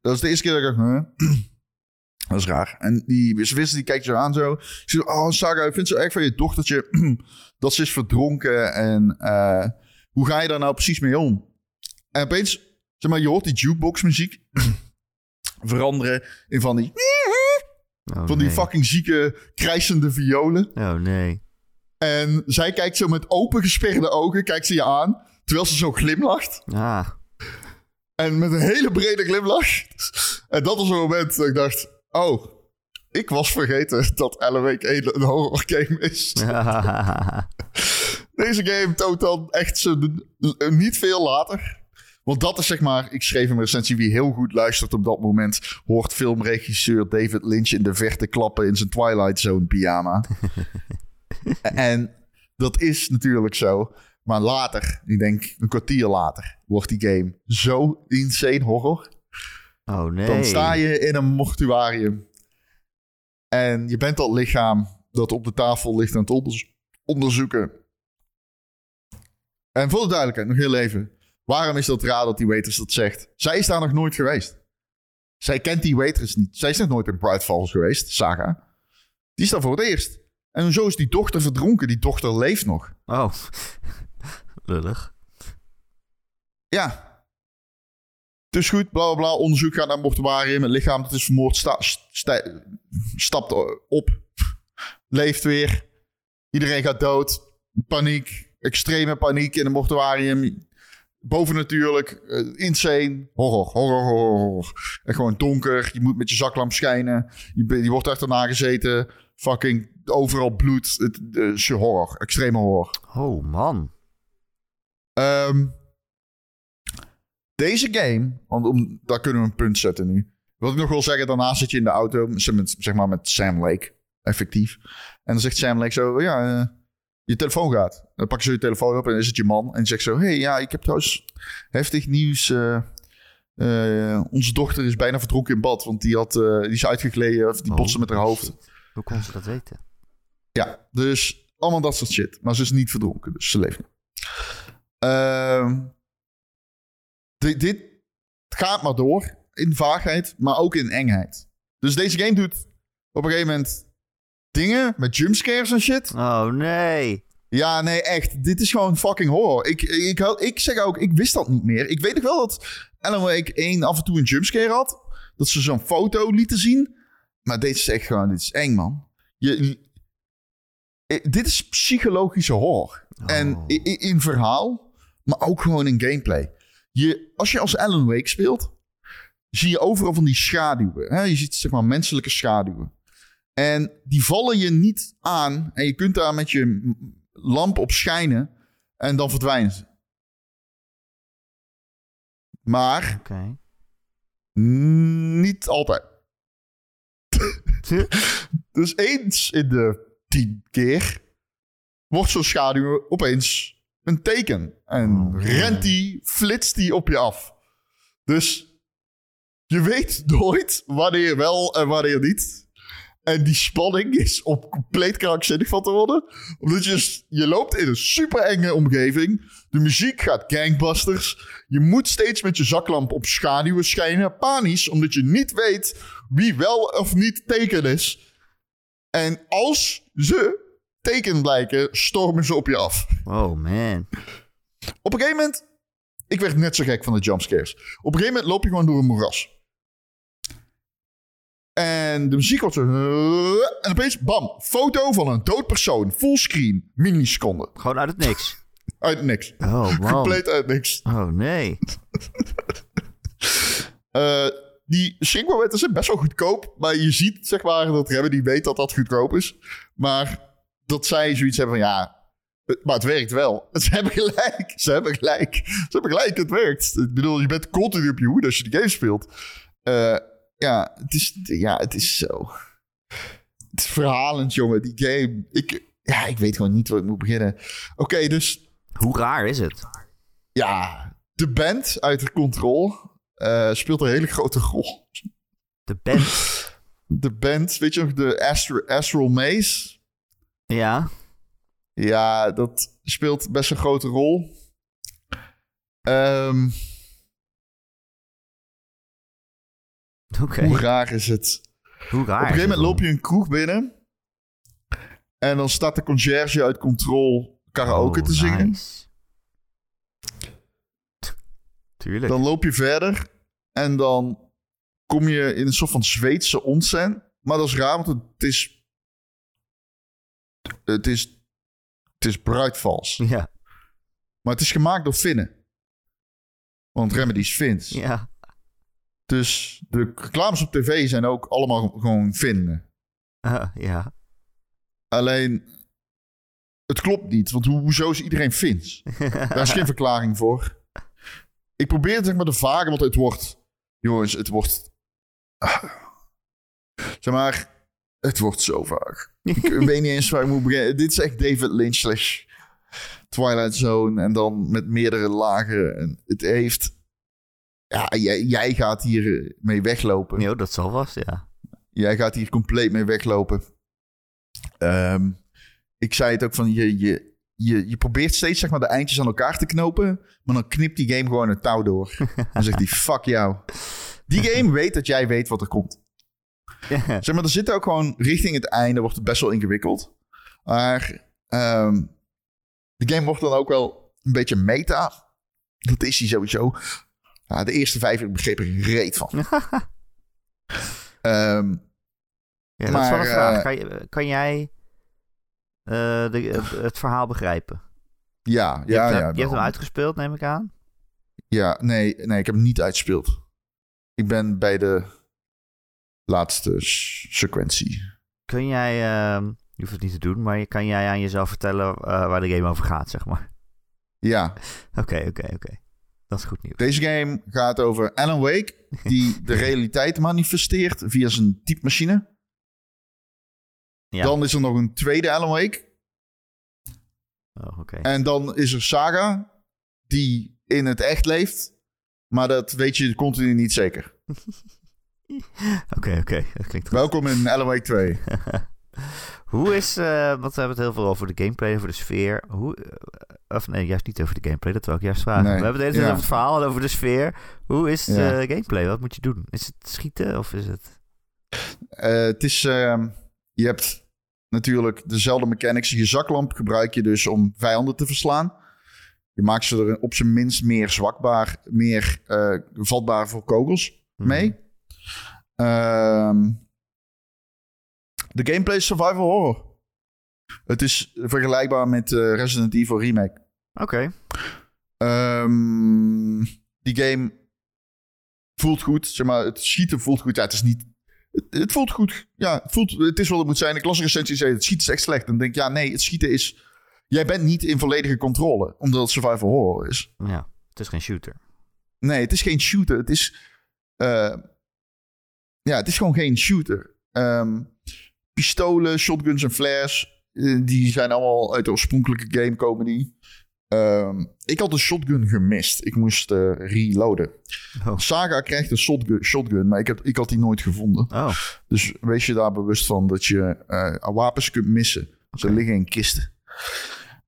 dat is de eerste keer dat ik dacht, huh? dat is raar. En die serveerster die kijkt je zo aan zo. Ze oh Saga, ik vind het zo erg van je dochtertje dat ze is verdronken. En eh, hoe ga je daar nou precies mee om? En opeens, zeg maar, je hoort die jukebox muziek veranderen in van die, Oh, van die nee. fucking zieke, krijsende violen. Oh nee. En zij kijkt zo met open gesperde ogen, kijkt ze je aan, terwijl ze zo glimlacht. Ah, En met een hele brede glimlach. En dat was een moment dat ik dacht, oh, ik was vergeten dat 1 een horror game is. Deze game toont dan echt zo de- niet veel later. Want dat is zeg maar, ik schreef een recensie wie heel goed luistert op dat moment. Hoort filmregisseur David Lynch in de verte klappen in zijn Twilight Zone pyjama. en dat is natuurlijk zo. Maar later, ik denk een kwartier later, wordt die game zo insane horror. oh nee. Dan sta je in een mortuarium. En je bent dat lichaam dat op de tafel ligt aan het onderzo- onderzoeken. En voor de duidelijkheid, nog heel even. Waarom is dat raar dat die waitress dat zegt? Zij is daar nog nooit geweest. Zij kent die waitress niet. Zij is nog nooit in Bright Falls geweest, Saga. Die is daar voor het eerst. En zo is die dochter verdronken. Die dochter leeft nog. Oh. Lullig. Ja. Dus goed, bla bla bla. Onderzoek gaat naar het mortuarium. Het lichaam dat is vermoord sta- sta- stapt op. Leeft weer. Iedereen gaat dood. Paniek. Extreme paniek in het mortuarium. Bovennatuurlijk. eh, insane. Horror, horror, horror, horror. En gewoon donker. Je moet met je zaklamp schijnen. Je, je wordt achterna gezeten. Fucking overal bloed. Het, het is horror. Extreme horror. Oh man. Ehm, deze game, want om, daar kunnen we een punt zetten nu. Wat ik nog wil zeggen, daarna zit je in de auto, met, zeg maar met Sam Lake, effectief. En dan zegt Sam Lake zo, ja, eh, je telefoon gaat. Dan pak je zo je telefoon op en dan is het je man. En die zegt zo, hey, ja, ik heb trouwens heftig nieuws. eh, eh, onze dochter is bijna verdronken in bad, want die, had, die is uitgegleden of die Oh, botste met haar hoofd. shit. Hoe kon ze dat weten? Ja, dus allemaal dat soort shit. Maar ze is niet verdronken, dus ze leeft nog. Ehm, dit, dit gaat maar door in vaagheid, maar ook in engheid. Dus deze game doet op een gegeven moment dingen met jumpscares en shit. Oh nee. Ja, nee, echt. Dit is gewoon fucking horror. Ik, ik, ik, ik zeg ook, ik wist dat niet meer. Ik weet nog wel dat Alan Wake 1 af en toe een jumpscare had. Dat ze zo'n foto lieten zien. Maar dit is echt gewoon, dit is eng, man. Je, dit is psychologische horror. En Oh. in verhaal, maar ook gewoon in gameplay. Je, als je als Alan Wake speelt, zie je overal van die schaduwen. Hè? Je ziet zeg maar menselijke schaduwen. En die vallen je niet aan. En je kunt daar met je lamp op schijnen. En dan verdwijnen ze. Maar niet altijd. dus eens in de tien keer wordt zo'n schaduw opeens een teken. En Oh, rent die, flitst die op je af. Dus je weet nooit wanneer wel en wanneer niet. En die spanning is op compleet krankzinnig van te worden. Omdat je, s- je loopt in een super enge omgeving. De muziek gaat gangbusters. Je moet steeds met je zaklamp op schaduwen schijnen. Panisch, omdat je niet weet wie wel of niet teken is. En als ze teken blijken, stormen ze op je af. Oh man. Op een gegeven moment, ik werd net zo gek van de jumpscares. Op een gegeven moment loop je gewoon door een moeras. En de muziek wordt zo... En opeens, bam, foto van een dood persoon. Fullscreen, milliseconden. Gewoon uit het niks. Uit niks. Oh man. Compleet uit niks. Oh nee. Eh, die schrikmomenten zijn best wel goedkoop. Maar je ziet, zeg maar, dat Remedy weet dat dat goedkoop is. Maar dat zij zoiets hebben van, ja... Maar het werkt wel. Ze hebben gelijk. Ze hebben gelijk. Ze hebben gelijk, het werkt. Ik bedoel, je bent continu op je hoede als je de game speelt. Eh, ja, het is, ja, het is zo... Het is verhalend, jongen, die game. Ik, ja, ik weet gewoon niet waar ik moet beginnen. Oké, dus Hoe raar is het? ja, de band uit de Control eh, speelt een hele grote rol. De band. De band, weet je nog, de Astro Astral Maze? Ja. Ja, dat speelt best een grote rol. Ehm. Hoe raar is het? Hoe raar Op een gegeven moment loop je een kroeg binnen. En dan staat de conciërge uit Control karaoke Oh, te zingen. nice. Tuurlijk. Dan loop je verder. En dan kom je in een soort van Zweedse onsen. Maar dat is raar, want het is... Het is... Het is bruidvals. Ja. Maar het is gemaakt door Finnen. Want Remedy is Fins. Ja. Dus de reclames op tv zijn ook allemaal gewoon Finnen. Ah, ja. Alleen... Het klopt niet, want ho- hoezo is iedereen Fins? Daar is geen verklaring voor. Ik probeer het zeg maar te vagen, want het wordt... Jongens, het wordt... ah. zeg maar... Het wordt zo vaag. Ik weet niet eens waar ik moet beginnen. Dit is echt David Lynch slash Twilight Zone. En dan met meerdere lagen. En het heeft... Ja, jij, jij gaat hier eh, mee weglopen. Jo, dat zal vast, ja. Jij gaat hier compleet mee weglopen. Ehm, ik zei het ook van, je, je, je, je probeert steeds zeg maar, de eindjes aan elkaar te knopen. Maar dan knipt die game gewoon het touw door. Dan zegt hij, fuck jou. Die game weet dat jij weet wat er komt. Zeg maar, er zit ook gewoon richting het einde, wordt het best wel ingewikkeld. Maar ehm, de game wordt dan ook wel een beetje meta. Dat is hij sowieso. Ja, de eerste vijf ik begreep er reet van. Ehm, Ja, dat is wel een vraag. eh, Kan, je- kan jij de, het, verhaal begrijpen? ja, Je, ja, hebt, ja. hem- je hebt hem uitgespeeld, neem ik aan. Ja, nee, nee, ik heb hem niet uitgespeeld. Ik ben bij de laatste sequentie. Kun jij, ehm, je hoeft het niet te doen, maar kan jij aan jezelf vertellen eh, waar de game over gaat, zeg maar? Ja, Oké, oké, oké. Dat is goed nieuws. deze game gaat over Alan Wake, die de realiteit manifesteert via zijn typemachine. Ja. Dan is er nog een tweede Alan Wake. Oh, oké. En dan is er Saga, die in het echt leeft. Maar dat weet je continu niet zeker. Oké, oké. Dat klinkt goed. Welkom in Alan Wake 2. Hoe is, eh, want we hebben het heel veel over de gameplay, over de sfeer. Hoe, eh, of nee, juist niet over de gameplay, dat wil ik juist vragen. Nee, We hebben het hele ja. over het verhaal en over de sfeer. Hoe is de Ja. gameplay? Wat moet je doen? Is het schieten of is het... Eh, het is, ehm, je hebt natuurlijk dezelfde mechanics. Je zaklamp gebruik je dus om vijanden te verslaan. Je maakt ze er op zijn minst meer zwakbaar, meer eh, vatbaar voor kogels Mhm. mee. Ehm, de gameplay is survival horror. Het is vergelijkbaar met eh, Resident Evil Remake. Oké. Ehm, die game voelt goed. Zeg maar, het schieten voelt goed. Ja, het is niet... Het, het voelt goed. Ja, het, voelt, het is wat het moet zijn. Ik las een recensie die zei, het schieten is echt slecht. En dan denk ik, ja, nee, het schieten is... Jij bent niet in volledige controle, omdat het survival horror is. Ja, het is geen shooter. Nee, het is geen shooter. Het is... eh, ja, het is gewoon geen shooter. Ehm, pistolen, shotguns en flares... eh, die zijn allemaal uit de oorspronkelijke game komen die. Ehm, ik had een shotgun gemist. Ik moest eh, reloaden. Oh. Saga krijgt een shotgun, shotgun maar ik, heb, ik had die nooit gevonden. Oh, Dus wees je daar bewust van dat je eh, wapens kunt missen. Ze liggen in kisten.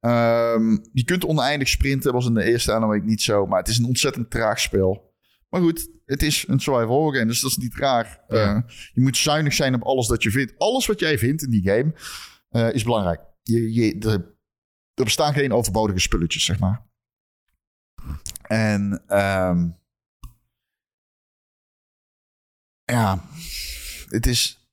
Ehm, je kunt oneindig sprinten, was in de eerste Wake niet zo. Maar het is een ontzettend traag spel. Maar goed, het is een survival game, dus dat is niet raar. Ja. Eh, je moet zuinig zijn op alles dat je vindt. Alles wat jij vindt in die game is belangrijk. je, je, er, er bestaan geen overbodige spulletjes, zeg maar. En ehm, ja, het is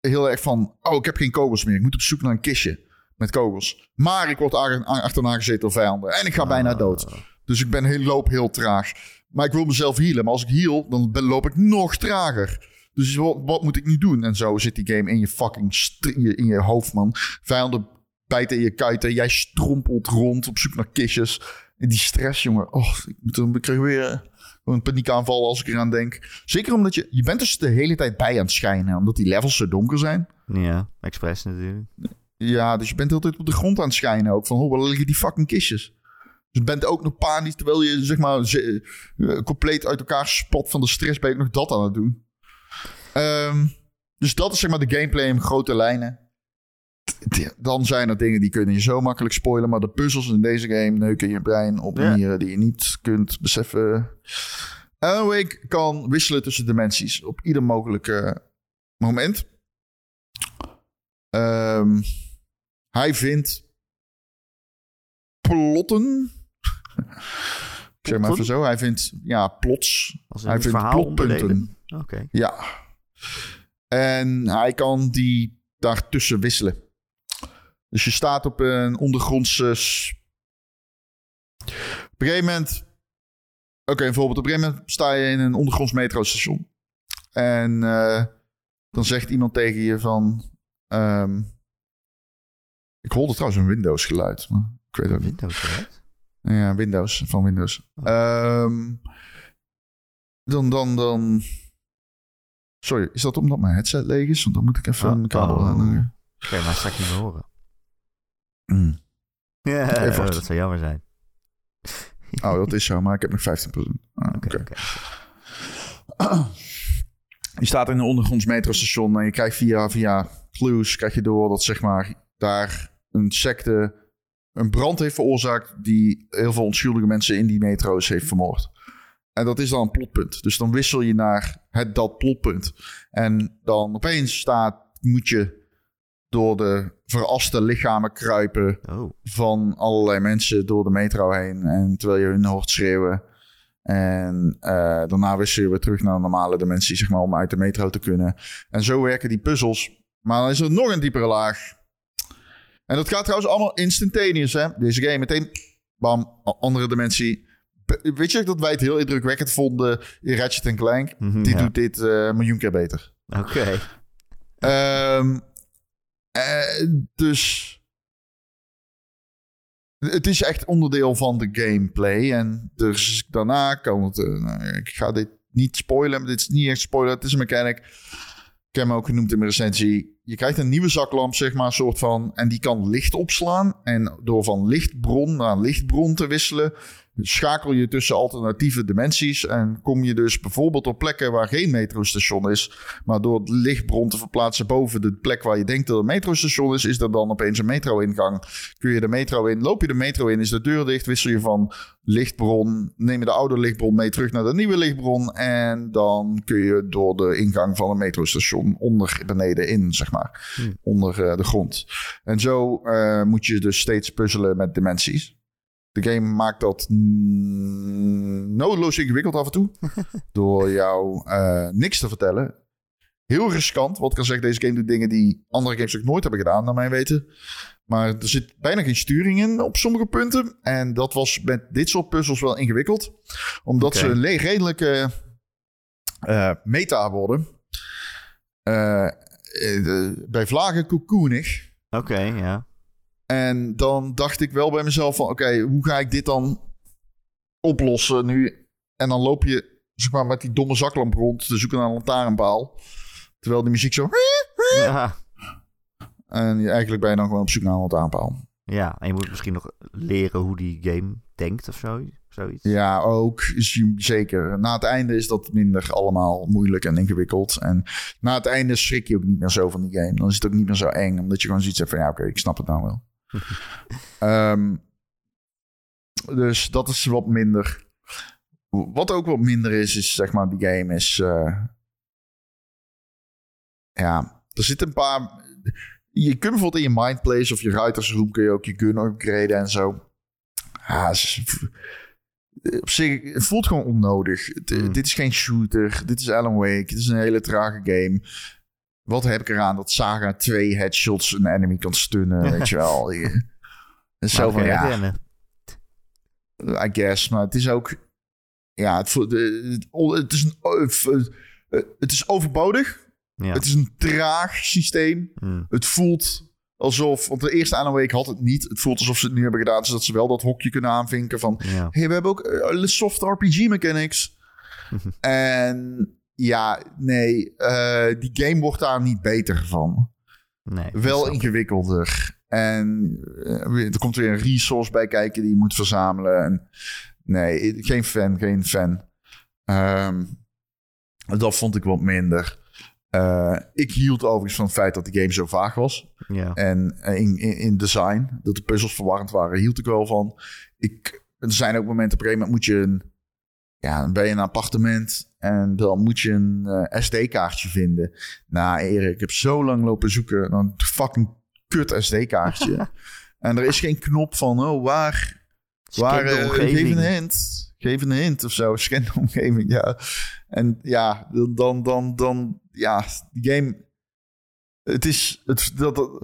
heel erg van, oh, ik heb geen kogels meer. Ik moet op zoek naar een kistje met kogels. Maar ik word achterna gezeten door vijanden en ik ga bijna dood. Dus ik ben heel, loop heel traag. Maar ik wil mezelf healen. Maar als ik heal, dan loop ik nog trager. Dus wat, wat moet ik nu doen? En zo zit die game in je fucking in je hoofd, man. Vijanden bijten in je kuiten. Jij strompelt rond op zoek naar kistjes. En die stress, jongen. Oh, ik, moet, ik krijg weer eh, een paniekaanval als ik eraan denk. Zeker omdat je... Je bent dus de hele tijd bij aan het schijnen. Omdat die levels zo donker zijn. Ja, expres natuurlijk. Ja, dus je bent de hele tijd op de grond aan het schijnen ook. Van, oh, waar liggen die fucking kistjes? Dus je bent ook nog panisch, terwijl je zeg maar ze- eh, compleet uit elkaar spat van de stress, ben je ook nog dat aan het doen. Ehm, dus dat is zeg maar de gameplay in grote lijnen. Dan zijn er dingen die kunnen je zo makkelijk spoilen, maar de puzzels in deze game neuken je brein op Ja. manieren die je niet kunt beseffen. Alan Wake kan wisselen tussen dimensies op ieder mogelijke moment. Ehm, hij vindt plotten. Ik zeg maar even zo. Hij vindt, ja, plots. Hij vindt plotpunten. Ja. En hij kan die daartussen wisselen. Dus je staat op een ondergrondse... s- Op een gegeven moment... Oké, bijvoorbeeld op een gegeven moment sta je in een ondergronds metrostation. En eh, dan zegt iemand tegen je van... ehm, ik hoorde trouwens een Windows geluid. Maar ik weet ook. Windows eruit. Ja, Windows, van Windows. Oh. Ehm, dan, dan, dan... Sorry, is dat omdat mijn headset leeg is? Want dan moet ik even Oh, een kabel oh. aan. Oké, maar straks niet meer horen. Mm. Ja, dat zou jammer zijn. Oh, dat is zo, maar ik heb nog 15%. Ah, Oké, oké. oké. Je staat in een ondergronds metrostation en je krijgt via, via clues krijg je door dat zeg maar daar een secte een brand heeft veroorzaakt die heel veel onschuldige mensen in die metro's heeft vermoord. En dat is dan een plotpunt. Dus dan wissel je naar het, dat plotpunt. En dan opeens staat, moet je door de veraste lichamen kruipen Oh, van allerlei mensen door de metro heen. En terwijl je hun hoort schreeuwen. En eh, daarna wissel je weer terug naar de normale dimensie, zeg maar, om uit de metro te kunnen. En zo werken die puzzels. Maar dan is er nog een diepere laag. En dat gaat trouwens allemaal instantaneous, hè. Deze game meteen, bam, andere dimensie. Weet je dat wij het heel indrukwekkend vonden in Ratchet Clank? Mhm, Die ja. doet dit een miljoen keer beter. oké. Ehm, eh, dus het is echt onderdeel van de gameplay. En dus daarna kan het... nou, ik ga dit niet spoilen, dit is niet echt spoiler. Het is een mechanic. Ik heb hem ook genoemd in mijn recensie. Je krijgt een nieuwe zaklamp, zeg maar, soort van... En die kan licht opslaan. En door van lichtbron naar lichtbron te wisselen... schakel je tussen alternatieve dimensies... en kom je dus bijvoorbeeld op plekken waar geen metrostation is... maar door het lichtbron te verplaatsen boven de plek waar je denkt dat een metrostation is... is er dan opeens een metro-ingang. Kun je de metro in, loop je de metro in, is de deur dicht... wissel je van lichtbron, neem je de oude lichtbron mee terug naar de nieuwe lichtbron... en dan kun je door de ingang van een metrostation onder beneden in, zeg maar. Hmm. Onder eh, de grond. En zo eh, moet je dus steeds puzzelen met dimensies. De game maakt dat nodeloos ingewikkeld af en toe. door jou eh, niks te vertellen. Heel riskant. Wat ik kan zeggen, deze game doet dingen die andere games ook nooit hebben gedaan, naar mijn weten. Maar er zit bijna geen sturing in op sommige punten. En dat was met dit soort puzzels wel ingewikkeld. Omdat ze een redelijke eh, meta worden. Eh, bij vlagen koekoenig. Oké, ja. En dan dacht ik wel bij mezelf van... Oké, hoe ga ik dit dan oplossen nu? En dan loop je zeg maar, met die domme zaklamp rond te zoeken naar een lantaarnpaal. Terwijl die muziek zo... Ja, En je, eigenlijk ben je dan gewoon op zoek naar een lantaarnpaal. ja. En je moet misschien nog leren hoe die game denkt of zo, zoiets. Ja, ook. Zeker. Na het einde is dat minder allemaal moeilijk en ingewikkeld. En na het einde schrik je ook niet meer zo van die game. Dan is het ook niet meer zo eng. Omdat je gewoon zoiets hebt van... Ja, oké, ik snap het nou wel. Ehm, dus dat is wat minder. Wat ook wat minder is, is zeg maar, die game is. eh, ja, er zitten een paar. je kunt bijvoorbeeld in je mind place of je writers room kun je ook je gun upgraden en zo. Ja, op zich, het voelt gewoon onnodig. Hmm. Dit is geen shooter. Dit is Alan Wake. Dit is een hele trage game. Wat heb ik eraan dat Saga twee headshots een enemy kan stunnen, weet je wel. is zo van, ja... I guess, maar het is ook... Ja, het, het, is, een, het is overbodig. Ja. Het is een traag systeem. Hmm. Het voelt alsof, want de eerste Alan Wake had het niet. Het voelt alsof ze het nu hebben gedaan, zodat ze wel dat hokje kunnen aanvinken van... Ja. hey, we hebben ook soft RPG mechanics. en ja, nee, uh, die game wordt daar niet beter van. Nee, wel ingewikkelder. En uh, er komt weer een resource bij kijken die je moet verzamelen. En nee, geen fan, geen fan. Um, dat vond ik wat minder. Uh, ik hield overigens van het feit dat de game zo vaag was. Ja. En in, in, in, design, dat de puzzels verwarrend waren, hield ik wel van. Ik, er zijn ook momenten, op een gegeven moment moet je een... Ja, ben je in een appartement en dan moet je een uh, eh, SD-kaartje vinden. Nou, Erik, ik heb zo lang lopen zoeken naar een fucking kut SD-kaartje. en er is geen knop van, oh, waar... waar uh, geef een hint. Geef een hint of zo. Scan de omgeving, ja. En ja, dan, dan, dan, ja, die game. Het is. Het, dat, dat,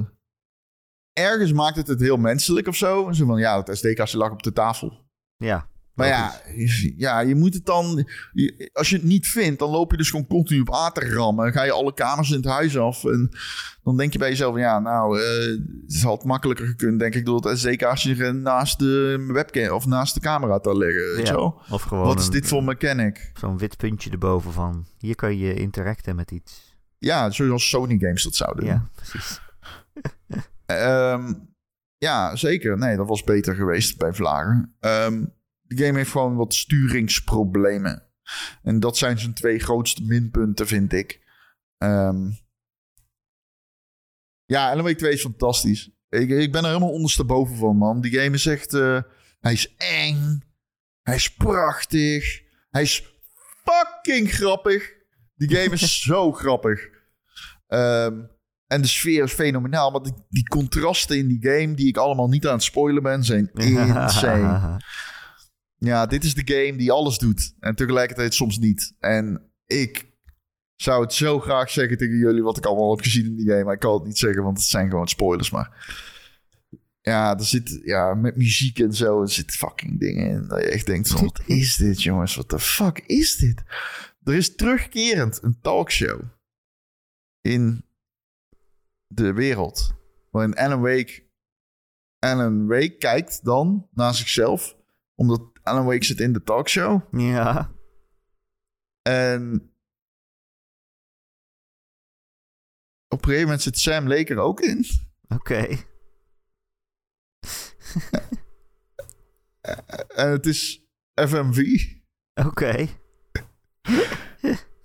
ergens maakt het het heel menselijk of zo. Zo van ja, het SD-kastje lag op de tafel. Ja. Maar ja, ja, je moet het dan. Als je het niet vindt, dan loop je dus gewoon continu op A te rammen. Dan ga je alle kamers in het huis af. En dan denk je bij jezelf: ja, nou, uh, het had makkelijker gekund, denk ik, door het SD-kaartje naast de webcam of naast de camera te leggen. Weet ja, je Of gewoon. Wat is dit voor mechanic? Zo'n wit puntje erboven van. Hier kan je interacten met iets. Ja, zoals Sony Games dat zouden doen. Ja, precies. um, ja, zeker. Nee, dat was beter geweest bij Vlagen. Um, de game heeft gewoon wat sturingsproblemen. En dat zijn zijn twee grootste minpunten, vind ik. Um, ja, Wake 2 is fantastisch. Ik, ik ben er helemaal ondersteboven van, man. Die game is echt... Uh, hij is eng. Hij is prachtig. Hij is fucking grappig. Die game is zo grappig. Um, en de sfeer is fenomenaal. Maar die, die, contrasten in die game, die ik allemaal niet aan het spoilen ben, zijn insane. Ja, dit is de game die alles doet. En tegelijkertijd soms niet. En ik zou het zo graag zeggen tegen jullie wat ik allemaal heb gezien in die game. Maar ik kan het niet zeggen, want het zijn gewoon spoilers. Maar ja, er zit ja, met muziek en zo. Er zit fucking dingen in. Dat je echt denkt: van, wat is dit, jongens? Wat de fuck is dit? Er is terugkerend een talkshow in de wereld. Waarin Alan Wake. Alan Wake kijkt dan naar zichzelf. Omdat Alan Wake zit in de talkshow. Ja. En op een gegeven moment zit Sam Lake er ook in. Oké. en het is FMV. Oké.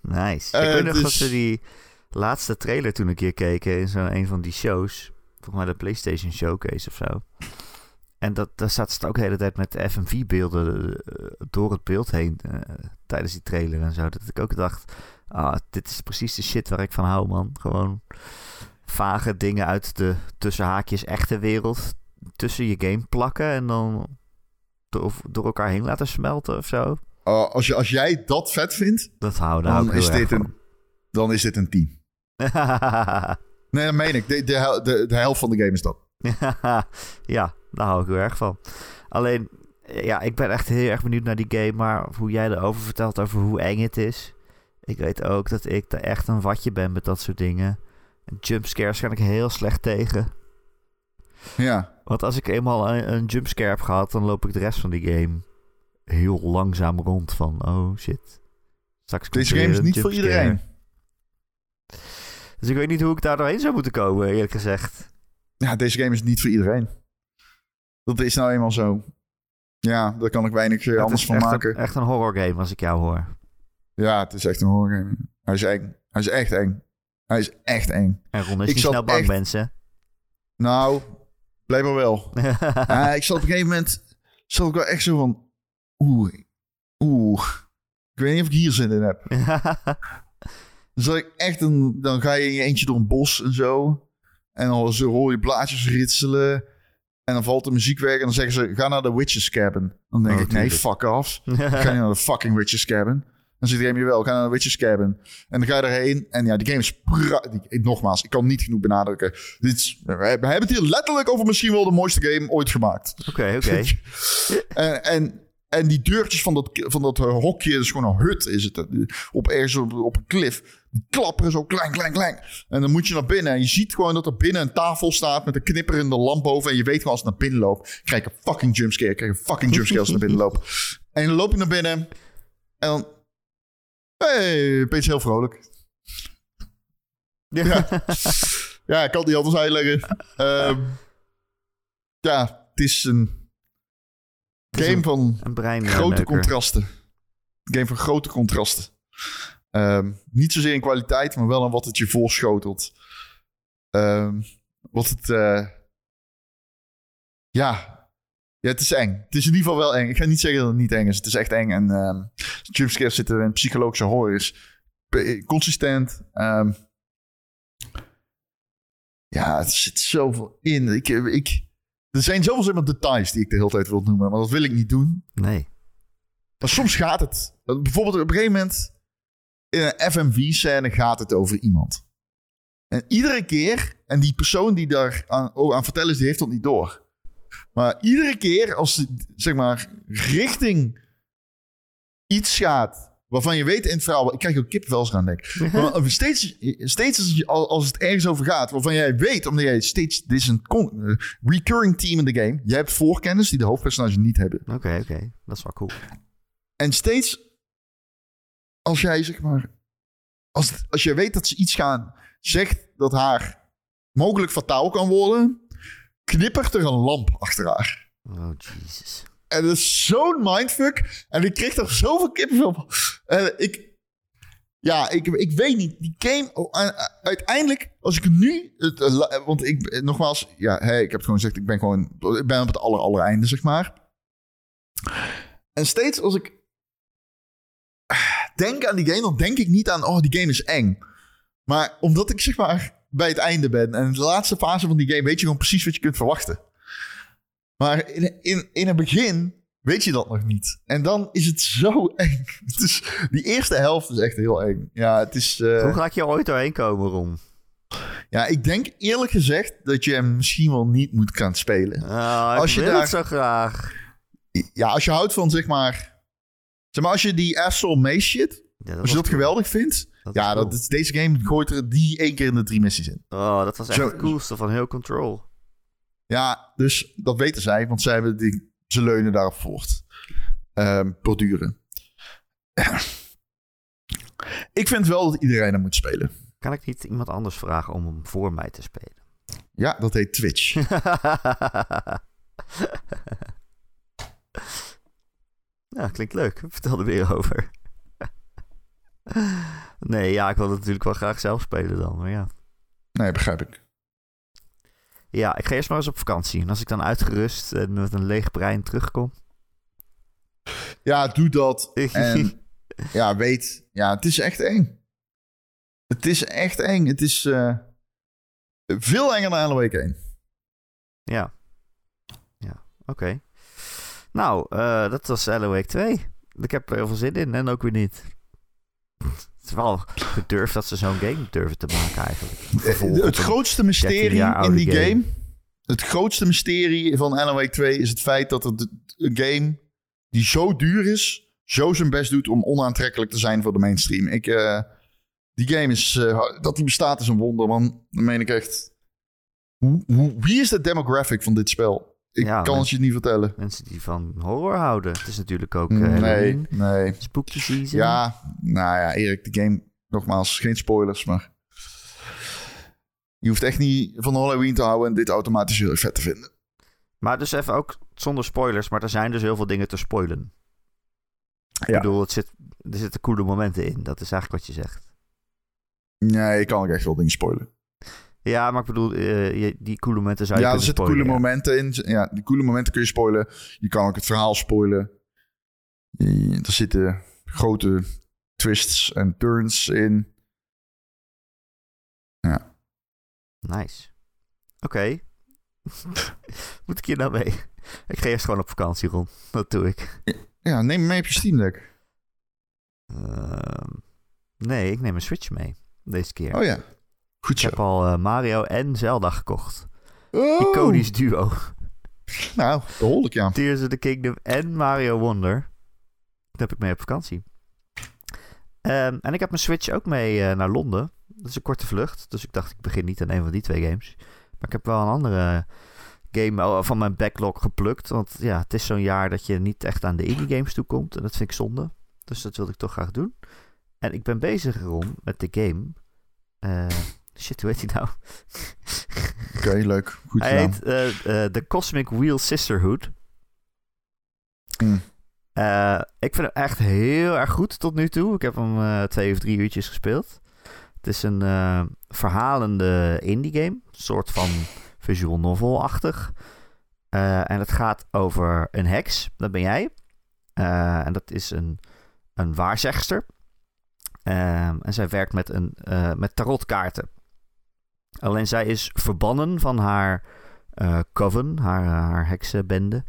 nice. ik weet nog is... dat ze die laatste trailer toen een keer keken in zo'n een van die shows. Volgens mij de PlayStation Showcase of zo. En dat, daar staat ze ook de hele tijd met FMV-beelden eh, door het beeld heen uh, tijdens die trailer en zo. Dat ik ook dacht, ah, dit is precies de shit waar ik van hou, man. Gewoon vage dingen uit de tussen haakjes echte wereld tussen je game plakken en dan door, door elkaar heen laten smelten of zo. Uh, als, je, als jij dat vet vindt, dat hou, dan, is dit een, dan is dit een team. nee, dat meen ik. De, de, de, de helft van de game is dat. ja, daar hou ik heel erg van. Alleen, ja, ik ben echt heel erg benieuwd naar die game. Maar hoe jij erover vertelt, over hoe eng het is. Ik weet ook dat ik er echt een watje ben met dat soort dingen. Jumpscares kan ik heel slecht tegen. Ja. Want als ik eenmaal een, een jumpscare heb gehad, dan loop ik de rest van die game heel langzaam rond. Van, oh shit. Straks Deze game is niet voor iedereen. Dus ik weet niet hoe ik daar doorheen zou moeten komen, eerlijk gezegd. Ja, deze game is niet voor iedereen. Dat is nou eenmaal zo. Ja, daar kan ik weinig eh, anders van maken. Een, echt een horror game als ik jou hoor. Ja, het is echt een horror game. Hij is eng. Hij is echt eng. Hij is echt eng. En Ron is ik niet snel bang, echt... mensen. Nou, blijkbaar wel. ja, ik zat op een gegeven moment... zat ik wel echt zo van... Oeh, oeh. Ik weet niet of ik hier zin in heb. dan, ik echt een, dan ga je in je eentje door een bos en zo. En dan hoor je blaadjes ritselen. En dan valt de muziek weg. En dan zeggen ze, ga naar de Witch's Cabin. Dan denk Oh, ik, nee, tuurlijk. fuck off. Ga niet naar de fucking Witch's Cabin. Dan zit game je wel, ga naar de Witch's Cabin. En dan ga je erheen. En ja, die game is... die- nogmaals, ik kan niet genoeg benadrukken. Dit is, we hebben het hier letterlijk over misschien wel de mooiste game ooit gemaakt. Oké, oké. En, en, en die deurtjes van dat, van dat eh, hokje, dat is gewoon een hut, is het. eh, Op ergens op, op een klif. Die klapperen zo klein, klein, klein. En dan moet je naar binnen. En je ziet gewoon dat er binnen een tafel staat met een knipperende lamp boven. En je weet gewoon als het naar binnen loopt, krijg je een fucking jumpscare. Krijg je een fucking jumpscare als je naar binnen loopt. En dan loop je naar binnen. En dan... Hey, opeens heel vrolijk. Ja. Ja, ik kan het niet anders uitleggen. Ehm, ja, het is een game een- van Een brein. eh, grote contrasten. Game van grote contrasten. Ehm, niet zozeer in kwaliteit, maar wel in wat het je voorschotelt. Ehm, wat het... eh, ja. ja, het is eng. Het is in ieder geval wel eng. Ik ga niet zeggen dat het niet eng is. Het is echt eng. En ehm jumpscares zitten in psychologische horror. Is consistent. Ja, er zit zoveel in. Ik, ik, er zijn zoveel details die ik de hele tijd wil noemen. Maar dat wil ik niet doen. Nee. Maar soms gaat het. Bijvoorbeeld op een gegeven moment in een FMV-scène gaat het over iemand. En iedere keer, en die persoon die daar aan, oh, aan vertellen is, die heeft dat niet door. Maar iedere keer als zeg maar, richting iets gaat waarvan je weet in het verhaal, ik krijg ook kipvel als ik aan denk. Maar steeds, steeds als, je- als het ergens over gaat, waarvan jij weet, omdat jij steeds, dit is een con- recurring team in de game. Je hebt voorkennis die de hoofdpersonages niet hebben. Oké, oké. Dat is wel cool. En steeds als jij zeg maar. Als, als je weet dat ze iets gaan. zegt dat haar mogelijk fataal kan worden. knippert er een lamp achter haar. Oh, Jesus. En dat is zo'n mindfuck. En ik kreeg er zoveel kippenvel van. En ik. Ja, ik, ik weet niet. Die game. oh, u- uiteindelijk, als ik nu. Het, eh, la- want ik. eh, Nogmaals. Ja, ik heb gewoon gezegd. Ik ben gewoon. Ik ben op het aller, einde, zeg maar. En steeds als ik. Denk aan die game, dan denk ik niet aan. Oh, die game is eng. Maar omdat ik zeg maar. Bij het einde ben. En de laatste fase van die game weet je gewoon precies wat je kunt verwachten. Maar in, in, in het begin weet je dat nog niet. En dan is het zo eng. Die eerste helft is echt heel eng. Ja, het is... eh, Hoe ga ik hier ooit doorheen komen, Ron? ja, ik denk eerlijk gezegd dat je hem misschien wel niet moet gaan spelen. Ah, Als je wil daar- het zo graag. Ja, als je houdt van zeg maar... Zeg maar, als je die Astral Maze shit... Ja, Als je dat geweldig vindt... Dat ja, cool. dat is, deze game gooit er die één keer in de drie missies in. Oh, dat was echt Zo- het coolste van heel Control. Ja, dus dat weten zij, want zij hebben die, ze leunen daarop voort. Ehm borduren. ik vind wel dat iedereen hem moet spelen. Kan ik niet iemand anders vragen om hem voor mij te spelen? Ja, dat heet Twitch. ja, klinkt leuk. Vertel er meer over. nee, ja, ik wil het natuurlijk wel graag zelf spelen dan. Maar ja. Nee, begrijp ik. Ja, ik ga eerst maar eens op vakantie. En als ik dan uitgerust en met een leeg brein terugkom. Ja, doe dat. En ja, weet. Ja, het is echt eng. Het is echt eng. Het is eh, veel enger dan Wake 1. ja. Ja, oké. Nou, eh, dat was Wake 2. Ik heb er heel veel zin in en ook weer niet. Het is wel gedurfd dat ze zo'n game durven te maken eigenlijk. Eh, het grootste 13 mysterie in die game. game. Het grootste mysterie van Alan Wake 2 is het feit dat het een game die zo duur is, zo zijn best doet om onaantrekkelijk te zijn voor de mainstream. Ik, eh, die game is, eh, dat die bestaat is een wonder, man. Dat meen ik echt. Wie is de demographic van dit spel? Ik Ja, kan het je niet vertellen. Mensen die van horror houden. Het is natuurlijk ook eh, nee, nee. Ja, nou ja, Erik, de game, nogmaals, geen spoilers, maar... Je hoeft echt niet van Halloween te houden en dit automatisch heel vet te vinden. Maar dus even ook zonder spoilers. Maar er zijn dus heel veel dingen te spoilen. Ik Ja. bedoel, het zit, er zitten coole momenten in. Dat is eigenlijk wat je zegt. Nee, ik kan ook echt wel dingen spoilen. Ja, maar ik bedoel, eh, die coole momenten zou je Ja, er zitten coole ja. momenten in. Ja, die coole momenten kun je spoilen. Je kan ook het verhaal spoilen. Je- Er zitten grote twists en turns in. Nice. Oké. Moet ik hier nou mee? Ik ga eerst gewoon op vakantie, Ron. Dat doe ik. Ja, neem hem mee op je Steam Deck. Ehm, nee, ik neem een Switch mee. Deze keer. Oh ja. Goed ik heb al eh, Mario en Zelda gekocht. Oh. Iconisch duo. Nou, behoorlijk ja. Tears of the Kingdom en Mario Wonder. Dat heb ik mee op vakantie. Ehm, en ik heb mijn Switch ook mee eh, naar Londen. Dat is een korte vlucht. Dus ik dacht, ik begin niet aan een van die twee games. Maar ik heb wel een andere game eh, van mijn backlog geplukt. Want ja, het is zo'n jaar dat je niet echt aan de indie games toe komt. En dat vind ik zonde. Dus dat wilde ik toch graag doen. En ik ben bezig, Ron, met de game. Eh, shit, hoe heet die nou? Oké, leuk. Goed Hij heet eh, eh, The Cosmic Wheel Sisterhood. Hmm. Eh, ik vind hem echt heel erg goed tot nu toe. Ik heb hem twee of drie uurtjes gespeeld. Het is een verhalende indie game. Een soort van visual novel-achtig. En het gaat over een heks. Dat ben jij. En dat is een, een waarzegster. Ehm, en zij werkt met, een, met tarotkaarten. Alleen zij is verbannen van haar eh, coven, haar, haar heksenbende.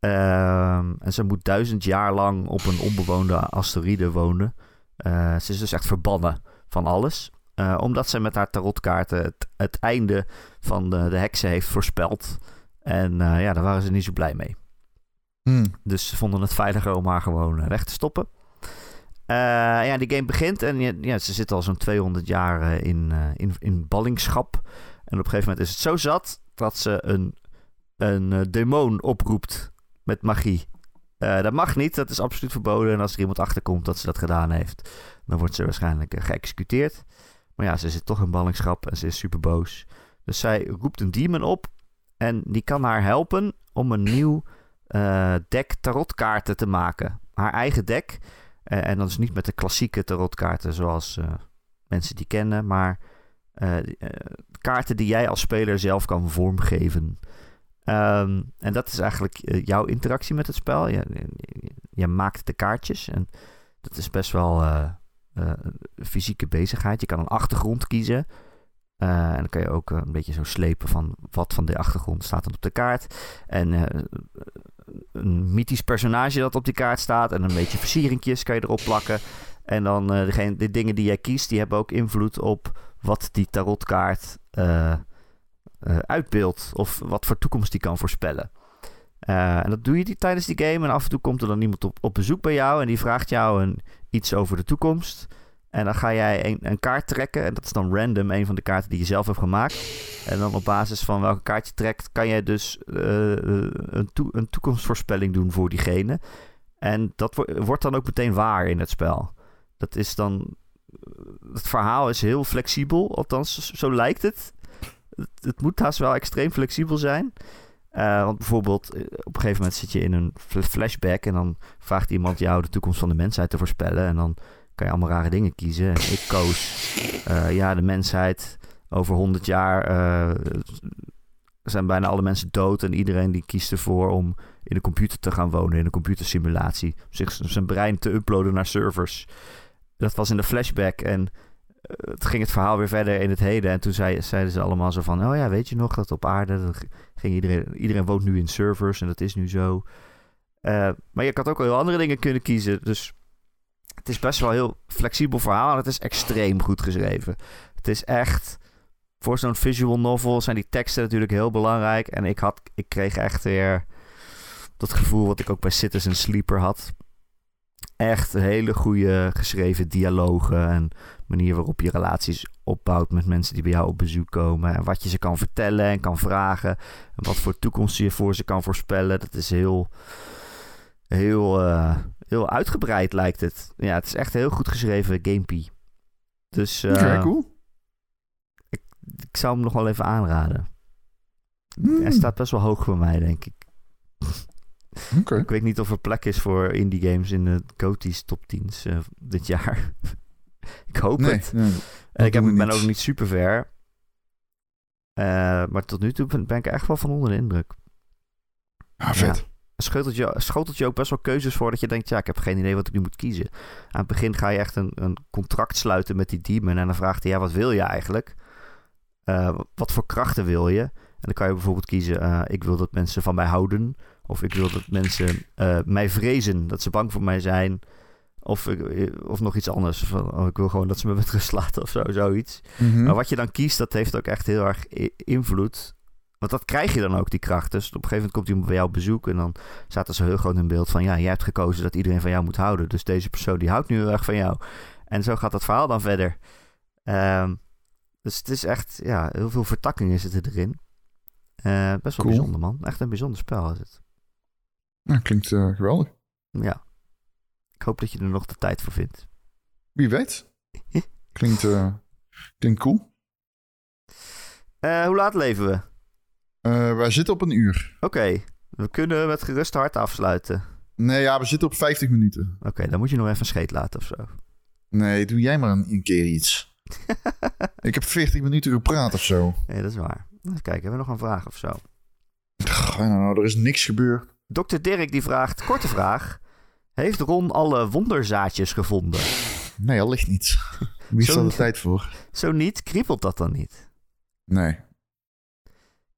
Ehm, en ze moet duizend jaar lang op een onbewoonde asteroïde wonen. Eh, ze is dus echt verbannen van alles. Eh, omdat ze met haar tarotkaarten het, het einde van de, de heksen heeft voorspeld. En eh, ja, daar waren ze niet zo blij mee. Hmm. Dus ze vonden het veiliger om haar gewoon eh, weg te stoppen. Eh, ja, die game begint en ja, ze zit al zo'n 200 jaar eh, in, eh, in, in ballingschap. En op een gegeven moment is het zo zat dat ze een, een demon oproept met magie. Dat mag niet, dat is absoluut verboden. En als er iemand achterkomt dat ze dat gedaan heeft, dan wordt ze waarschijnlijk geëxecuteerd. Maar ja, ze zit toch in ballingschap en ze is super boos. Dus zij roept een demon op en die kan haar helpen om een nieuw eh deck tarotkaarten te maken. Haar eigen deck. Eh, en dat is niet met de klassieke tarotkaarten zoals eh, mensen die kennen, maar eh, kaarten die jij als speler zelf kan vormgeven. Ehm, en dat is eigenlijk jouw interactie met het spel. Je, je, maakt de kaartjes en dat is best wel een fysieke bezigheid. Je kan een achtergrond kiezen. En dan kan je ook een beetje zo slepen van wat van de achtergrond staat dan op de kaart. En een mythisch personage dat op die kaart staat. En een beetje versieringjes kan je erop plakken. En dan eh, degene, de dingen die jij kiest, die hebben ook invloed op wat die tarotkaart eh, uitbeeldt. Of wat voor toekomst die kan voorspellen. En dat doe je die, tijdens die game. En af en toe komt er dan iemand op, op bezoek bij jou. En die vraagt jou een, iets over de toekomst. En dan ga jij een, een kaart trekken. En dat is dan random, een van de kaarten die je zelf hebt gemaakt. En dan op basis van welke kaart je trekt, kan jij dus eh, een, toe- een toekomstvoorspelling doen voor diegene. En dat wo- wordt dan ook meteen waar in het spel. Dat is dan. Het verhaal is heel flexibel, althans, zo- lijkt het. Het, moet haast wel extreem flexibel zijn. Eh, want bijvoorbeeld, eh, op een gegeven moment zit je in een fl- flashback en dan vraagt iemand jou de toekomst van de mensheid te voorspellen. En dan kan je allemaal rare dingen kiezen. En ik koos, eh, ja, de mensheid over 100 jaar eh, zijn bijna alle mensen dood. En iedereen die kiest ervoor om in een computer te gaan wonen, in een computersimulatie. Zich zijn brein te uploaden naar servers. Dat was in de flashback. En eh, het ging het verhaal weer verder in het heden. En toen zei, zeiden ze allemaal zo van... Oh ja, weet je nog dat op aarde... ging iedereen, iedereen woont nu in servers en dat is nu zo. Maar je had ook heel andere dingen kunnen kiezen. Dus het is best wel een heel flexibel verhaal. En het is extreem goed geschreven. Het is echt... Voor zo'n visual novel zijn die teksten natuurlijk heel belangrijk. En ik, had, ik kreeg echt weer dat gevoel wat ik ook bij Citizen Sleeper had. Echt hele goede geschreven dialogen en manier waarop je relaties opbouwt met mensen die bij jou op bezoek komen. En wat je ze kan vertellen en kan vragen. En wat voor toekomst je voor ze kan voorspellen. Dat is heel, heel, eh, heel uitgebreid lijkt het. Ja, het is echt een heel goed geschreven gamepie. Dus eh, Oké, cool. ik zou hem nog wel even aanraden. Hmm, Hij staat best wel hoog voor mij, denk ik. Oké. Ik weet niet of er plek is voor indie games in de Goties top 10's eh, dit jaar. ik hoop Nee, het. nee. En ik heb, ben ook niet super ver. Eh, maar tot nu toe ben, ben ik echt wel van onder de indruk. Ah, vet. Schotelt je, schotelt je ook best wel keuzes voor dat je denkt... ja, ik heb geen idee wat ik nu moet kiezen. Aan het begin ga je echt een, een contract sluiten met die demon... en dan vraagt hij, ja, wat wil je eigenlijk? Eh, wat voor krachten wil je? dan kan je bijvoorbeeld kiezen, eh, ik wil dat mensen van mij houden. Of ik wil dat mensen eh, mij vrezen, dat ze bang voor mij zijn. Of, of nog iets anders. Van, oh, ik wil gewoon dat ze me met rust laten of zo, zoiets. Mhm. Maar wat je dan kiest, dat heeft ook echt heel erg invloed. Want dat krijg je dan ook, die kracht. Dus op een gegeven moment komt iemand bij jou op bezoek... en dan staat er zo heel groot in beeld van... ja, jij hebt gekozen dat iedereen van jou moet houden. Dus deze persoon die houdt nu heel erg van jou. En zo gaat dat verhaal dan verder. Ehm, dus het is echt... Ja, heel veel vertakkingen zitten erin. Eh, best wel Cool. bijzonder, man. Echt een bijzonder spel is het. Nou, klinkt eh, geweldig. Ja. Ik hoop dat je er nog de tijd voor vindt. Wie weet. Klinkt, eh, klinkt cool. Hoe laat leven we? Eh, wij zitten op een uur. Oké, we kunnen met gerust hart afsluiten. Nee, ja, we zitten op 50 minuten. Oké, dan moet je nog even een scheet laten of zo. Nee, doe jij maar een, een keer iets. ik heb 40 minuten gepraat of zo. Nee, dat is waar. Even kijken, hebben we nog een vraag of zo? Goh, nou, er is niks gebeurd. Dr. Dirk die vraagt, korte vraag. Heeft Ron alle wonderzaadjes gevonden? Nee, al ligt niet. Wie is er de tijd voor? Zo niet, kriebelt dat dan niet? Nee,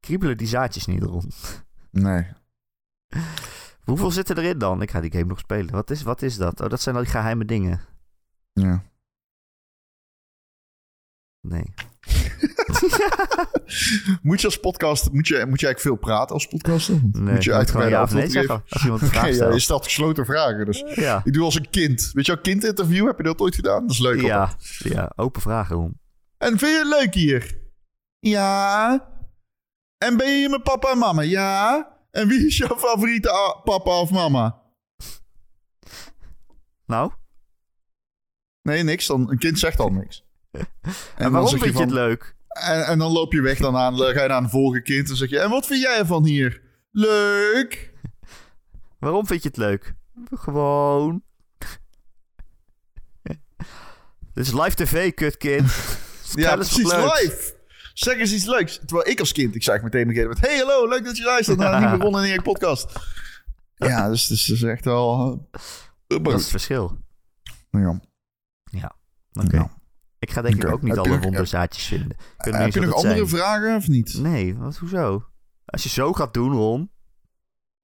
Kriebelen die zaadjes niet, Ron? nee. Hoeveel zitten erin dan? Ik ga die game nog spelen. Wat is, wat is dat? Oh, dat zijn al die geheime dingen. Ja. Nee. Moet je als podcast, moet je, moet je eigenlijk veel praten als podcaster? nee moet je uitgebreid ja of nee geven? als iemand een ja, je stelt gesloten vragen. Dus Ja. ik doe als een kind. Weet je wel, kindinterview, heb je dat ooit gedaan? Dat is leuk. Ja, altijd. ja, open vragen, Ron. En vind je het leuk hier? Ja. En ben je met papa en mama? Ja. En wie is jouw favoriete papa of mama? Nou, Nee, niks. Dan, een kind zegt al niks. En, waarom vind je het leuk? En, en dan loop je weg, dan aan, ga je naar een volgende kind en zeg je... En wat vind jij ervan hier? Leuk. Waarom vind je het leuk? Gewoon. Dit is live tv, kutkind. Ja, precies. Live. Zeg eens iets leuks. Terwijl ik als kind, ik zei meteen beginnen met... Hey, hallo, leuk dat je luistert naar een nieuwe Ron en Erik podcast. Ja, dus het is, dus echt wel... uh, Dat is het verschil. ja. Oké. Ja. Ik ga denk ik ook niet alle wonderzaadjes vinden. Niet heb je nog andere zijn. vragen of niet? Nee, wat, hoezo? Als je zo gaat doen, Ron.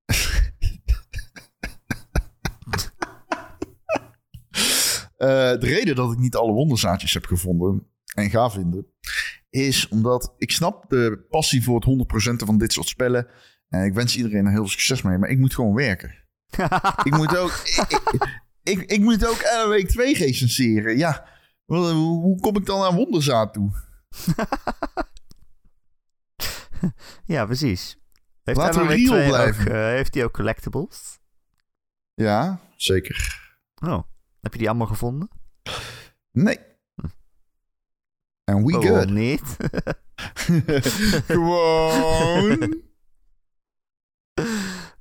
Eh, de reden dat ik niet alle wonderzaadjes heb gevonden en ga vinden, is omdat ik snap de passie voor het 100% van dit soort spellen. En ik wens iedereen er heel veel succes mee, maar ik moet gewoon werken. ik moet ook, ik, ik, ik, ik moet ook elke week twee recenseren. Ja, hoe, kom ik dan aan wonderzaad toe? ja, precies. Heeft Laten we real 2 blijven. Ook, eh, heeft hij ook collectibles? Ja, zeker. Oh, heb je die allemaal gevonden? Nee. En we Waarom good. niet? gewoon.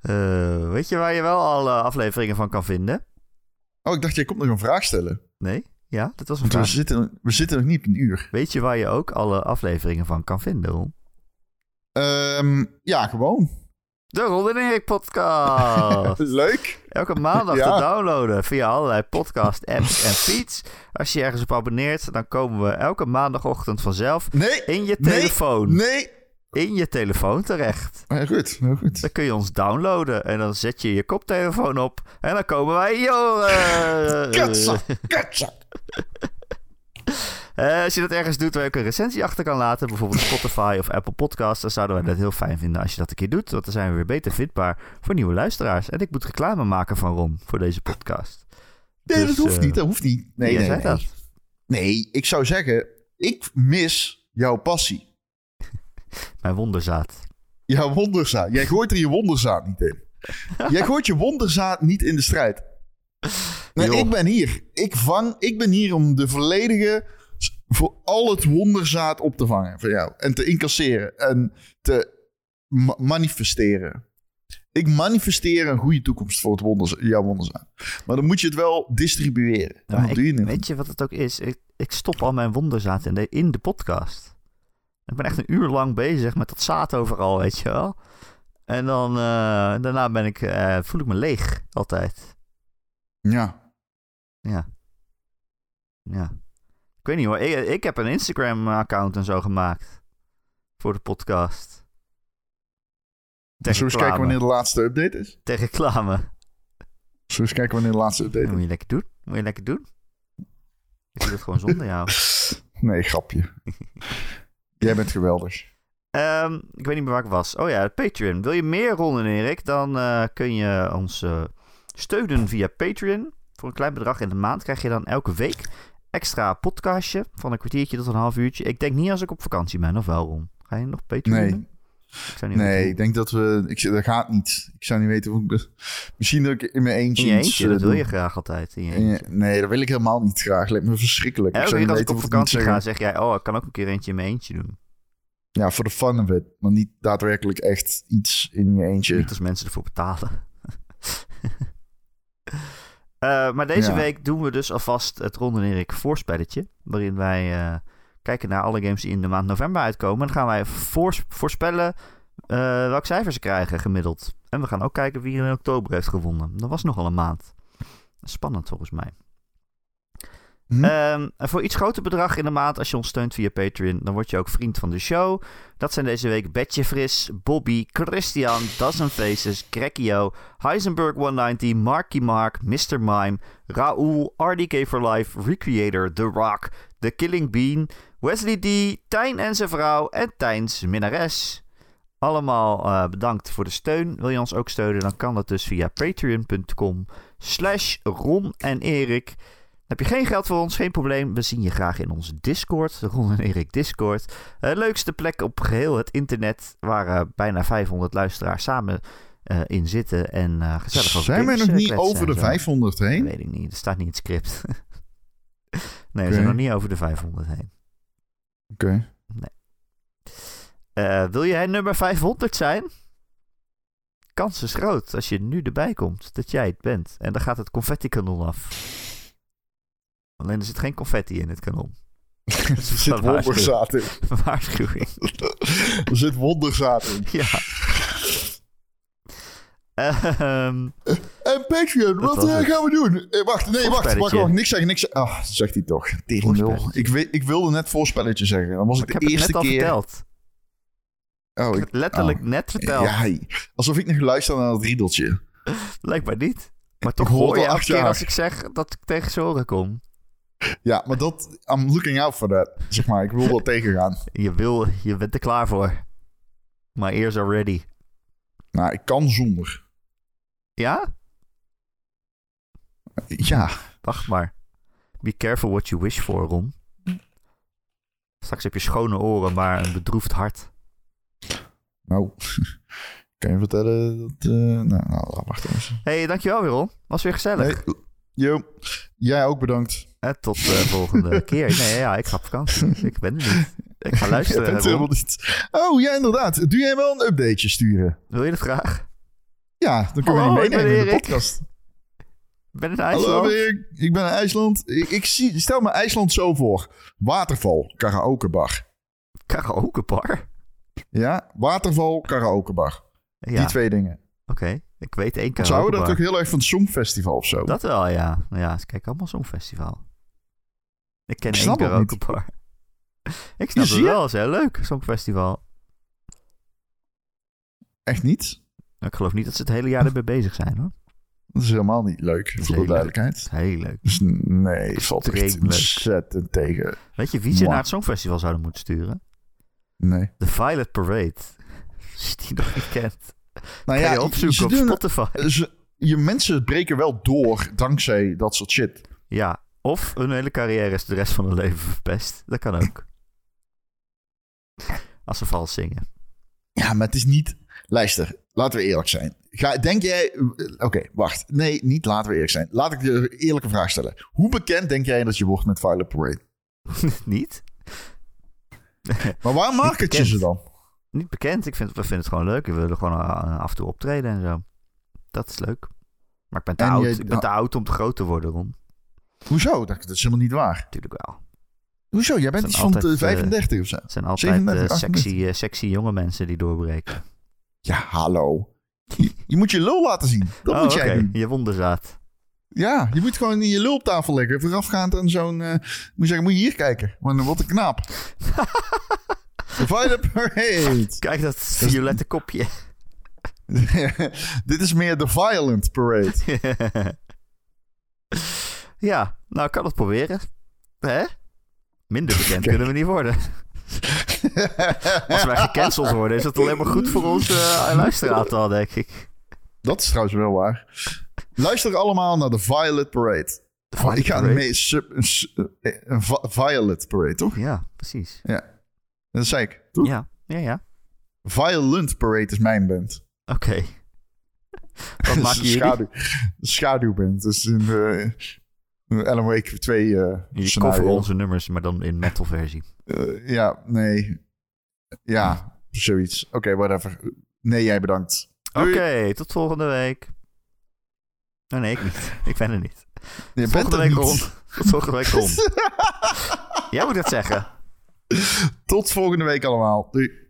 Eh, weet je waar je wel alle afleveringen van kan vinden? Oh, ik dacht, jij komt nog een vraag stellen. Nee? Ja, dat was een Want we vraag. zitten, we zitten nog niet op een uur. Weet je waar je ook alle afleveringen van kan vinden, Ron? Ehm, ja, gewoon. De Erik podcast. Leuk. Elke maandag Ja. te downloaden via allerlei podcast apps en feeds. Als je ergens op abonneert, dan komen we elke maandagochtend vanzelf Nee. in je Nee. telefoon. Nee. In je telefoon terecht. Heel goed, heel goed. Dan kun je ons downloaden en dan zet je je koptelefoon op en dan komen wij oren. Katsa, Eh, als je dat ergens doet waar je ook een recensie achter kan laten, bijvoorbeeld Spotify of Apple Podcasts, dan zouden wij dat heel fijn vinden als je dat een keer doet. Want dan zijn we weer beter vindbaar voor nieuwe luisteraars. En ik moet reclame maken van Ron voor deze podcast. Nee, Dus, dat hoeft eh, niet, dat hoeft niet. Nee, nee, nee. dat. Nee, ik zou zeggen, ik mis jouw passie. Mijn wonderzaad. Jouw wonderzaad. Jij gooit er je wonderzaad niet in. Jij gooit je wonderzaad niet in de strijd. Nee, ik ben hier. Ik vang, ik ben hier om de volledige, voor al het wonderzaad op te vangen van jou. En te incasseren en te ma- manifesteren. Ik manifesteer een goede toekomst voor het jouw wonderzaad. Maar dan moet je het wel distribueren. Ik- doe je weet je wat het ook is? Ik, ik stop al mijn wonderzaad in de, in de podcast. Ik ben echt een uur lang bezig met dat zaad overal, weet je wel. En dan eh, daarna ben ik, eh, voel ik me leeg, altijd. Ja. Ja. Ja. Ik weet niet hoor. Ik, ik heb een Instagram-account en zo gemaakt. Voor de podcast. Zullen we eens kijken wanneer de laatste update is? Ter reclame. Zullen we eens kijken wanneer de laatste update Dat moet is? je lekker doen. Moet je lekker doen. Ik doe het gewoon zonder jou. Nee, grapje. Jij bent geweldig. Ehm, ik weet niet meer waar ik was. Oh ja, Patreon. Wil je meer Ron en Erik? Dan eh, kun je ons eh, steunen via Patreon. Voor een klein bedrag in de maand krijg je dan elke week extra podcastje. Van een kwartiertje tot een half uurtje. Ik denk niet als ik op vakantie ben, of wel Ron? Ga je nog Patreon Nee. doen? Ik zou niet Nee, weten ik denk dat we... Ik, dat gaat niet. Ik zou niet weten hoe ik... Misschien dat ik in mijn eentje In je eentje, eh, dat wil je graag altijd. In je In je- eentje. Nee, dat wil ik helemaal niet graag. Lijkt me verschrikkelijk. Elke keer als ik op vakantie ga, zeg jij... Oh, ik kan ook een keer eentje in mijn eentje doen. Ja, voor de fun of it. Maar niet daadwerkelijk echt iets in je eentje. Niet als mensen ervoor betalen. Eh, maar deze Ja. week doen we dus alvast het Ron en Erik voorspelletje. Waarin wij eh, kijken naar alle games die in de maand november uitkomen. En dan gaan wij voors- voorspellen eh welke cijfers ze krijgen gemiddeld. En we gaan ook kijken wie er in oktober heeft gewonnen. Dat was nogal een maand. Spannend volgens mij. Hm? Ehm, en voor iets groter bedrag in de maand, als je ons steunt via Patreon, dan word je ook vriend van de show. Dat zijn deze week Betje Fris, Bobby, Christian, Dozen Faces, Grekio, Heisenberg 190, Marky Mark, Mr. Mime, Raoul, RDK for Life, Recreator, The Rock, The Killing Bean, Wesley D, Tijn en zijn vrouw en Tijns minnares. Allemaal eh, bedankt voor de steun. Wil je ons ook steunen, dan kan dat dus via patreon.com slash Ron en Erik. Heb je geen geld voor ons? Geen probleem. We zien je graag in onze Discord. De Ron en Erik Discord. Eh, leukste plek op geheel het internet. Waar eh, bijna 500 luisteraars samen eh, in zitten. En gezellig over Zijn games, nog niet over de en zo. 500 Dat heen? weet ik niet. Dat staat niet in het script. nee, we zijn nog niet over de 500 heen. Oké. Eh, wil jij nummer 500 zijn? Kans is groot als je nu erbij komt dat jij het bent. En dan gaat het confetti-kanon af. Alleen er zit geen confetti in het kanon. er zit wonderzaad in. Waarschuwing. Er zit wonderzaad in. Ja. Ehm, En Patreon, Dat wat eh, gaan we doen? Eh, wacht, nee, wacht, wacht, Voorspelletje. wacht, niks zeggen, niks zeggen. Ah, zegt hij toch. Voorspelletje. Ik, ik wilde net voorspelletje zeggen. Dan was ik ik de heb het eerste net al keer... verteld. Oh, Ik ik, heb het letterlijk oh. net verteld. Ja, alsof ik nog luister naar het riedeltje. Blijkbaar niet. Maar toch hoor hoor je al elke keer als ik zeg dat ik tegen zijn oren kom. Ja, maar dat... I'm looking out for that. Zeg maar, ik wil dat tegengaan. Je, wil, je bent er klaar voor. My ears are ready. Nou, ik kan zonder. Ja? Ja, Wacht maar. Be careful what you wish for, Ron. Straks heb je schone oren, maar een bedroefd hart. nou... kan je vertellen dat... eh, nou, nou, wacht even. hey, dankjewel weer, Ron. Was weer gezellig. Nee, yo, jij ook bedankt. En tot de volgende keer. Nee, ja, ik ga op vakantie. Ik ben er niet. Ik ga luisteren, bent Ron. helemaal niet... Oh, ja, inderdaad. Doe jij wel een updateje sturen? Wil je dat graag? Ja, dan kunnen we Hallo, die ik ben meenemen in de podcast. Ik ben in Hallo, IJsland. Erik. Ik ben in IJsland. Ik, ik zie, stel me IJsland zo voor. Waterval, karaokebar. Karaokebar? Ja, waterval, karaokebar. Ja, Die twee dingen. oké. Ik weet één Ze houden karaokebar. dat toch heel erg van het Songfestival of zo? Dat wel, ja. Ja, ze kijken allemaal Songfestival. Ik ken Ik één niet. karaokebar. Ik snap het je? wel, is heel leuk, Songfestival. Echt niet? Ik geloof niet dat ze het hele jaar ermee bezig zijn, hoor. Dat is helemaal niet leuk, voor de leuk. duidelijkheid. Is heel leuk. Dus nee, valt echt leuk. ontzettend tegen. Weet je wie ze naar het Songfestival zouden moeten sturen? Nee. De Violet Parade. Als je die nog niet kent. Nou ja, je opzoeken ze op doen- Spotify. ze- je mensen breken wel door dankzij dat soort shit. Ja, of hun hele carrière is de rest van hun leven verpest. Dat kan ook. Als ze vals zingen. Ja, maar het is niet... Luister, laten we eerlijk zijn. Ga, denk jij... Oké, wacht. Nee, niet laten we eerlijk zijn. Laat ik je een eerlijke vraag stellen. Hoe bekend denk jij dat je wordt met Violet Parade? niet? Maar waar market je ze dan? Niet bekend. Ik vind, we vinden het gewoon leuk. We willen gewoon eh, af en toe optreden en zo. Dat is leuk. Maar ik ben te En oud. je- ik ben te oud om te groot te worden, Ron. Hoezo? Dat, dat is helemaal niet waar. Natuurlijk wel. Hoezo? Jij bent iets van altijd, de eh, 35 of zo. Het zijn altijd 37, eh, 38. sexy, sexy jonge mensen die doorbreken. Ja, hallo. Je, je moet je lul laten zien. Dat oh, moet jij oké. doen. Je wonderzaad. Ja, je moet gewoon je lul op tafel leggen. Voorafgaand aan zo'n... moet je zeggen, moet je hier kijken. Want dan wordt een knaap. Violet Parade. Kijk dat violette kopje. Dit is meer de Violent Parade. ja, nou ik kan het proberen. Hè? Minder bekend kunnen we niet worden. Als wij gecanceld worden, is het alleen maar goed voor onze uh, luisteraantal, denk ik. Dat is trouwens wel waar. Luister allemaal naar de Violet Parade. Oh, ik ga mee. Sub, een, een Violet Parade, toch? Ja, precies. Ja. Dat zei ik. Toch? Ja, ja, ja. Violent Parade is mijn band. Oké. Okay. Wat maak je schaduw, Schaduwband. Dus in de Alan Wake 2 uh, Je cover onze nummers, maar dan in metal versie. Uh, ja, nee. Ja, zoiets. Oké, okay, whatever. Nee, jij bedankt. Oké, okay, tot volgende week. Oh, nee, ik niet. Ik ben er niet. Je volgende week rond. Tot volgende week rond. jij moet het zeggen. Tot volgende week allemaal. Doei.